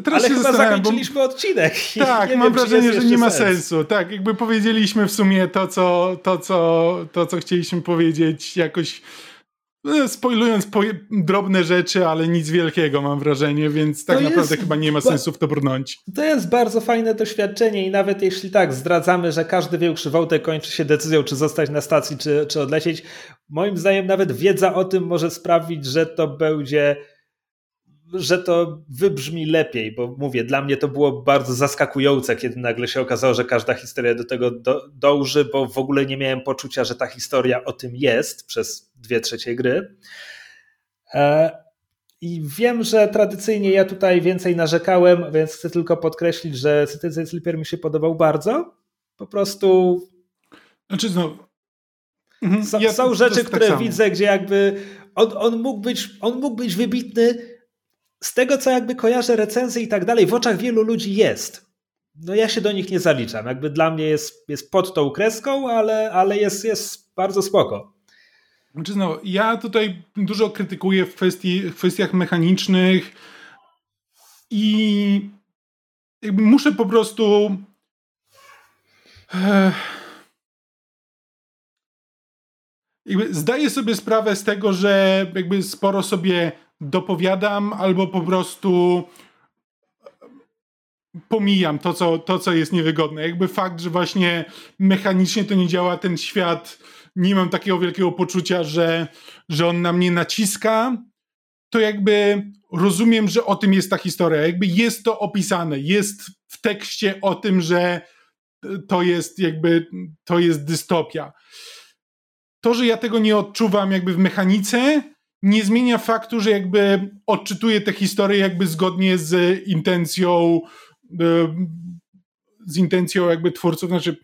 Teraz Ale chyba zakończyliśmy bo... odcinek. Tak, mam wiem, wrażenie, że nie ma sens. sensu. Tak, jakby powiedzieliśmy w sumie to, co, to, co, to, co chcieliśmy powiedzieć jakoś no, spoilując po, drobne rzeczy, ale nic wielkiego mam wrażenie, więc tak to naprawdę jest, chyba nie ma sensu w to brnąć. To jest bardzo fajne doświadczenie i nawet jeśli tak zdradzamy, że każdy większy wątek kończy się decyzją, czy zostać na stacji, czy, czy odlecieć, moim zdaniem nawet wiedza o tym może sprawić, że to będzie że to wybrzmi lepiej, bo mówię, dla mnie to było bardzo zaskakujące, kiedy nagle się okazało, że każda historia do tego do, dąży, bo w ogóle nie miałem poczucia, że ta historia o tym jest przez dwie trzecie gry. E, I wiem, że tradycyjnie ja tutaj więcej narzekałem, więc chcę tylko podkreślić, że Citizen Sleeper mi się podobał bardzo. Po prostu. Znaczy znowu. Mhm. Są, ja są rzeczy, tak które tak widzę, gdzie jakby on, on, mógł być, on mógł być wybitny z tego, co jakby kojarzę recenzje i tak dalej, w oczach wielu ludzi jest. No ja się do nich nie zaliczam. Jakby dla mnie jest, jest pod tą kreską, ale, ale jest, jest bardzo spoko. Znaczy no, ja tutaj dużo krytykuję w, kwestii, w kwestiach mechanicznych i jakby muszę po prostu e, jakby zdaję sobie sprawę z tego, że jakby sporo sobie dopowiadam albo po prostu pomijam to co, to, co jest niewygodne. Jakby fakt, że właśnie mechanicznie to nie działa, ten świat, nie mam takiego wielkiego poczucia, że, że on na mnie naciska, to jakby rozumiem, że o tym jest ta historia. Jakby jest to opisane, jest w tekście o tym, że to jest jakby, to jest dystopia. To, że ja tego nie odczuwam jakby w mechanice, nie zmienia faktu, że jakby odczytuję tę historię jakby zgodnie z intencją e, z intencją jakby twórców, znaczy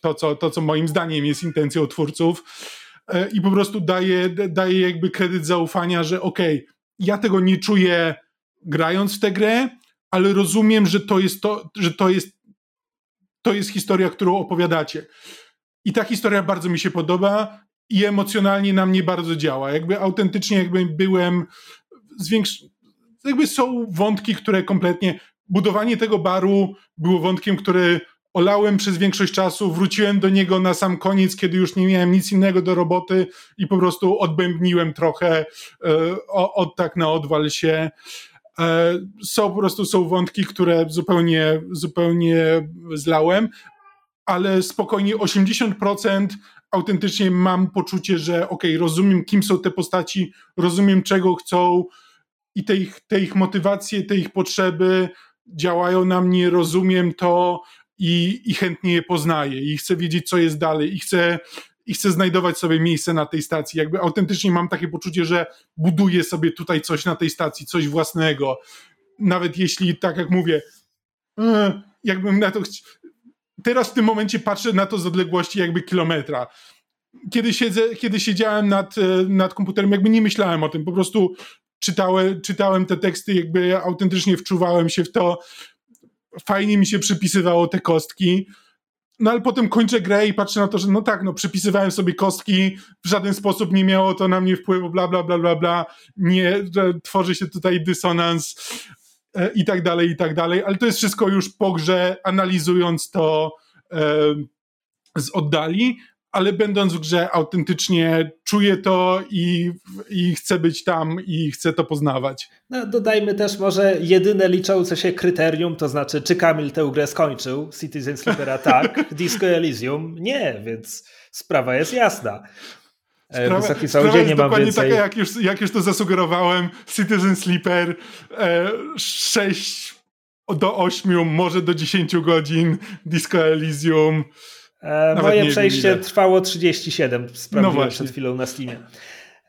to co, to, co moim zdaniem jest intencją twórców e, i po prostu daję, daję jakby kredyt zaufania, że okej, okay, ja tego nie czuję grając w tę grę, ale rozumiem, że to jest to, że to jest to jest historia, którą opowiadacie. I ta historia bardzo mi się podoba i emocjonalnie na mnie bardzo działa. Jakby autentycznie jakby byłem zwiększ... jakby są wątki, które kompletnie budowanie tego baru było wątkiem, który olałem przez większość czasu, wróciłem do niego na sam koniec, kiedy już nie miałem nic innego do roboty i po prostu odbębniłem trochę e, od tak na odwal się. E, są po prostu są wątki, które zupełnie, zupełnie zlałem, ale spokojnie 80% autentycznie mam poczucie, że ok, rozumiem, kim są te postaci, rozumiem, czego chcą i te ich, te ich motywacje, te ich potrzeby działają na mnie, rozumiem to i, i chętnie je poznaję i chcę wiedzieć, co jest dalej i chcę, i chcę znajdować sobie miejsce na tej stacji. Jakby autentycznie mam takie poczucie, że buduję sobie tutaj coś na tej stacji, coś własnego. Nawet jeśli, tak jak mówię, e, jakbym na to teraz w tym momencie patrzę na to z odległości jakby kilometra. kiedy, siedzę, kiedy siedziałem nad, e, nad komputerem, jakby nie myślałem o tym, po prostu czytałem, czytałem te teksty, jakby autentycznie wczuwałem się w to. Fajnie mi się przypisywało te kostki. No ale potem kończę grę i patrzę na to, że no tak, no przypisywałem sobie kostki, w żaden sposób nie miało to na mnie wpływu, bla, bla, bla, bla, bla. Nie, tworzy się tutaj dysonans i tak dalej, i tak dalej, ale to jest wszystko już po grze, analizując to e, z oddali, ale będąc w grze autentycznie czuję to i, i chcę być tam i chcę to poznawać. No, dodajmy też może jedyne liczące się kryterium, to znaczy czy Kamil tę grę skończył, Citizen Sleepera tak, Disco Elysium nie, więc sprawa jest jasna. E, sprawa, Wysoki jest nie dokładnie więcej... taka, jak już, jak już to zasugerowałem. Citizen Sleeper e, 6 do 8, może do 10 godzin, Disco Elysium. E, moje przejście trwało 37, sprawdziłem no przed chwilą na Steamie.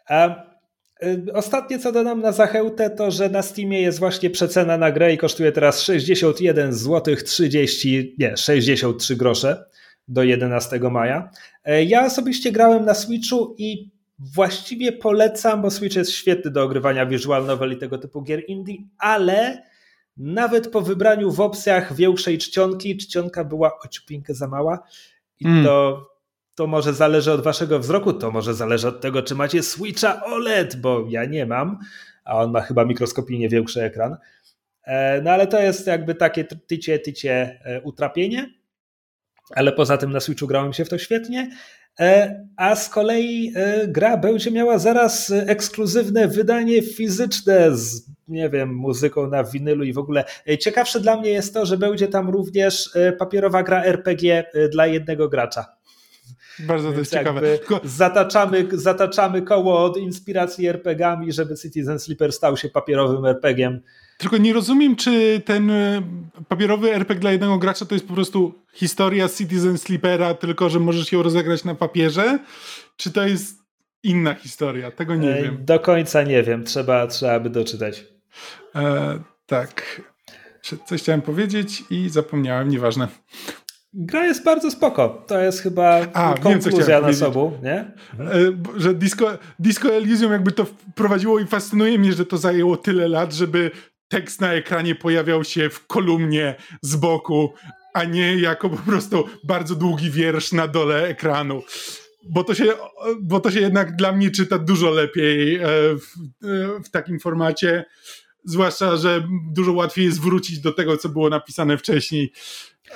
E, e, ostatnie co dodam na zachętę to, że na Steamie jest właśnie przecena na grę i kosztuje teraz 61 zł 30, nie, 63 grosze do 11 maja. E, ja osobiście grałem na Switchu i właściwie polecam, bo Switch jest świetny do ogrywania visual novel i tego typu gier indie, ale nawet po wybraniu w opcjach większej czcionki, czcionka była ociupinkę za mała, i mm. to, to może zależy od waszego wzroku, to może zależy od tego, czy macie Switcha OLED, bo ja nie mam, a on ma chyba mikroskopijnie większy ekran. E, no ale to jest jakby takie tycie, tycie e, utrapienie, ale poza tym na Switchu grałem się w to świetnie. E, a z kolei gra będzie miała zaraz ekskluzywne wydanie fizyczne z, nie wiem, muzyką na winylu i w ogóle. Ciekawsze dla mnie jest to, że będzie tam również papierowa gra RPG dla jednego gracza. Bardzo to jest ciekawe. Zataczamy, zataczamy koło od inspiracji RPGami, żeby Citizen Sleeper stał się papierowym RPGiem. Tylko nie rozumiem, czy ten papierowy RPG dla jednego gracza to jest po prostu historia Citizen Sleepera, tylko że możesz ją rozegrać na papierze, czy to jest inna historia? Tego nie e, wiem. Do końca nie wiem, trzeba, trzeba by doczytać. E, tak. Coś chciałem powiedzieć i zapomniałem, nieważne. Gra jest bardzo spoko. To jest chyba A, konkluzja na sobą, nie? E, że Disco, Disco Elysium jakby to wprowadziło i fascynuje mnie, że to zajęło tyle lat, żeby tekst na ekranie pojawiał się w kolumnie z boku, a nie jako po prostu bardzo długi wiersz na dole ekranu. Bo to się, bo to się jednak dla mnie czyta dużo lepiej e, w, e, w takim formacie. Zwłaszcza, że dużo łatwiej jest wrócić do tego, co było napisane wcześniej.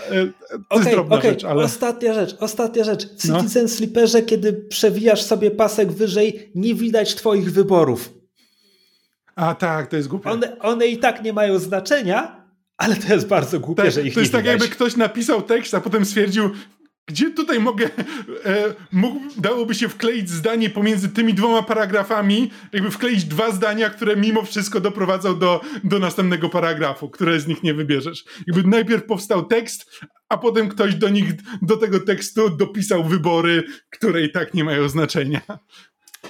E, to okay, jest drobna okay. rzecz, ale... Ostatnia rzecz, ostatnia rzecz. W no. Citizen no. Sleeperze, kiedy przewijasz sobie pasek wyżej, nie widać twoich wyborów. A tak, to jest głupie. One, one i tak nie mają znaczenia, ale to jest bardzo głupie, tak, że ich To jest nie tak, jakby ktoś napisał tekst, a potem stwierdził, gdzie tutaj mogę, e, mógł, dałoby się wkleić zdanie pomiędzy tymi dwoma paragrafami, jakby wkleić dwa zdania, które mimo wszystko doprowadzą do, do następnego paragrafu, które z nich nie wybierzesz. Jakby najpierw powstał tekst, a potem ktoś do nich, do tego tekstu dopisał wybory, które i tak nie mają znaczenia.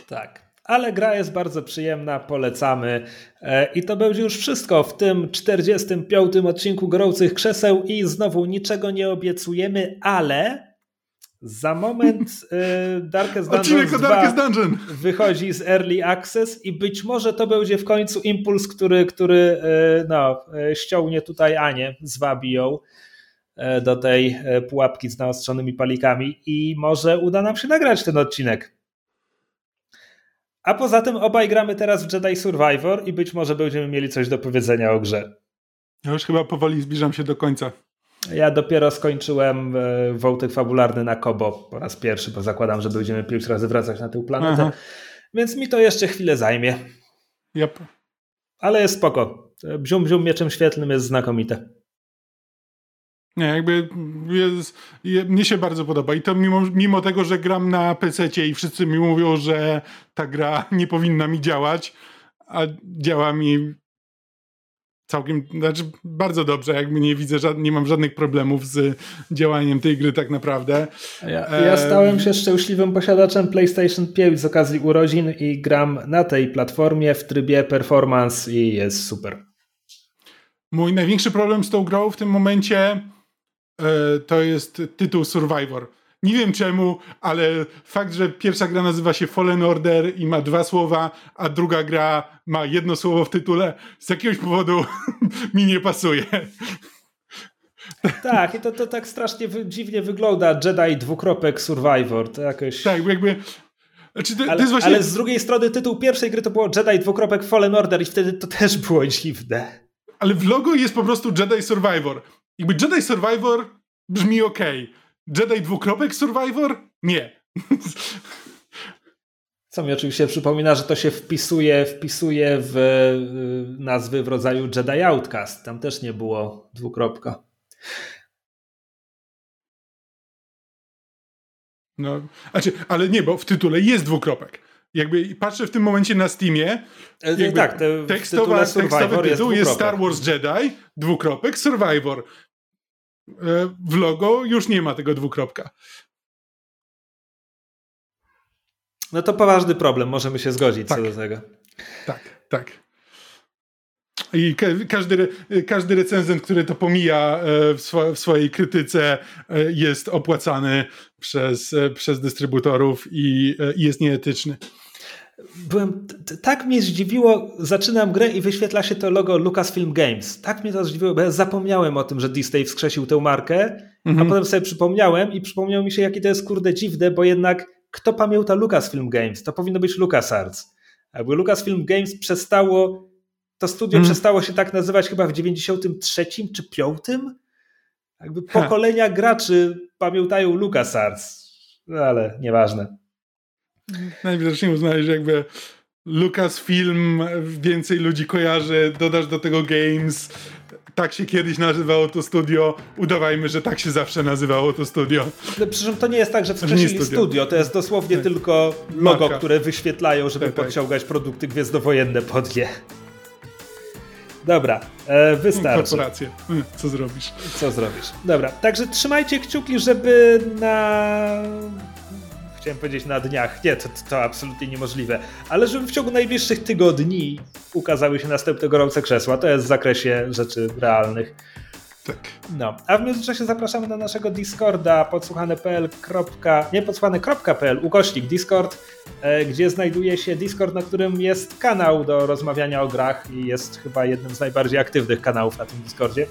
Tak ale gra jest bardzo przyjemna, polecamy. E, I to będzie już wszystko w tym 45. odcinku Gorących Krzeseł i znowu niczego nie obiecujemy, ale za moment e, Darkest Dungeon 2 Darkest Dungeon. wychodzi z Early Access i być może to będzie w końcu impuls, który, który e, no, ściągnie tutaj Anię, zwabi ją do tej pułapki z naostrzonymi palikami i może uda nam się nagrać ten odcinek. A poza tym obaj gramy teraz w Jedi Survivor i być może będziemy mieli coś do powiedzenia o grze. Ja już chyba powoli zbliżam się do końca. Ja dopiero skończyłem e, wątek fabularny na Kobo po raz pierwszy, bo zakładam, że będziemy pierwszy razy wracać na tę planetę. Aha. Więc mi to jeszcze chwilę zajmie. Yep. Ale jest spoko. Bzium Bzium Mieczem Świetlnym jest znakomite. Nie, jakby jest, je, mnie się bardzo podoba i to mimo, mimo tego, że gram na PC i wszyscy mi mówią, że ta gra nie powinna mi działać, a działa mi całkiem, znaczy bardzo dobrze, jakby nie widzę, nie mam żadnych problemów z działaniem tej gry tak naprawdę. Ja, ja stałem się szczęśliwym posiadaczem PlayStation 5 z okazji urodzin i gram na tej platformie w trybie performance i jest super. Mój największy problem z tą grą w tym momencie E, to jest tytuł Survivor. Nie wiem czemu, ale fakt, że pierwsza gra nazywa się Fallen Order i ma dwa słowa, a druga gra ma jedno słowo w tytule, z jakiegoś powodu mi nie pasuje. Tak, i to, to tak strasznie dziwnie wygląda. Jedi dwukropek Survivor. To jakoś. Tak, jakby. Znaczy to, ale, to właśnie... ale, z drugiej strony tytuł pierwszej gry to było Jedi dwukropek Fallen Order i wtedy to też było dziwne. Ale w logo jest po prostu Jedi Survivor. Jakby Jedi Survivor brzmi ok. Jedi dwukropek Survivor? Nie. Co mi oczywiście przypomina, że to się wpisuje, wpisuje w y, nazwy w rodzaju Jedi Outcast. Tam też nie było dwukropka. No, znaczy, ale nie, bo w tytule jest dwukropek. Jakby patrzę w tym momencie na Steamie. E, jakby tak, te, tekstowa, tekstowy tytuł jest, jest, Star Wars Jedi, dwukropek, Survivor. E, w logo już nie ma tego dwukropka. No to poważny problem, możemy się zgodzić tak. co do tego. Tak, tak. I każdy, każdy recenzent, który to pomija e, w, swo, w swojej krytyce, e, jest opłacany przez, e, przez dystrybutorów i, i jest nieetyczny. Byłem, tak mnie zdziwiło, zaczynam grę i wyświetla się to logo Lucasfilm Games. Tak mnie to zdziwiło, bo ja zapomniałem o tym, że Disney wskrzesił tę markę, mhm. a potem sobie przypomniałem i przypomniał mi się, jakie to jest kurde dziwne, bo jednak kto pamięta Lucasfilm Games? To powinno być LucasArts. Jakby Lucasfilm Games przestało to studio hmm. przestało się tak nazywać chyba w 93 czy 5. Jakby pokolenia ha. graczy pamiętają LucasArts, no ale nieważne. Najwidoczniej uznali, że jakby Lucasfilm więcej ludzi kojarzy, dodasz do tego Games, tak się kiedyś nazywało to studio, udawajmy, że tak się zawsze nazywało to studio. No, przy czym to nie jest tak, że wskrzesili studio. studio, to jest dosłownie tak. tylko logo, Marka. które wyświetlają, żeby tak, tak. podciągać produkty gwiezdowojenne pod je. Dobra, e, wystarczy. Korporacje. Hm, co zrobisz? Co zrobisz? Dobra, także trzymajcie kciuki, żeby na... Chciałem powiedzieć na dniach. Nie, to, to absolutnie niemożliwe. Ale żeby w ciągu najbliższych tygodni ukazały się następne gorące krzesła. To jest w zakresie rzeczy realnych. Tak. No, a w międzyczasie zapraszamy na naszego Discorda podsłuchane.pl. Nie podsłuchane.pl ukośnik Discord, e, gdzie znajduje się Discord, na którym jest kanał do rozmawiania o grach i jest chyba jednym z najbardziej aktywnych kanałów na tym Discordzie.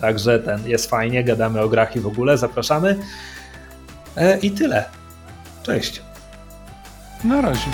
Także ten jest fajnie, gadamy o grach i w ogóle, zapraszamy. E, I tyle. Cześć. Na razie.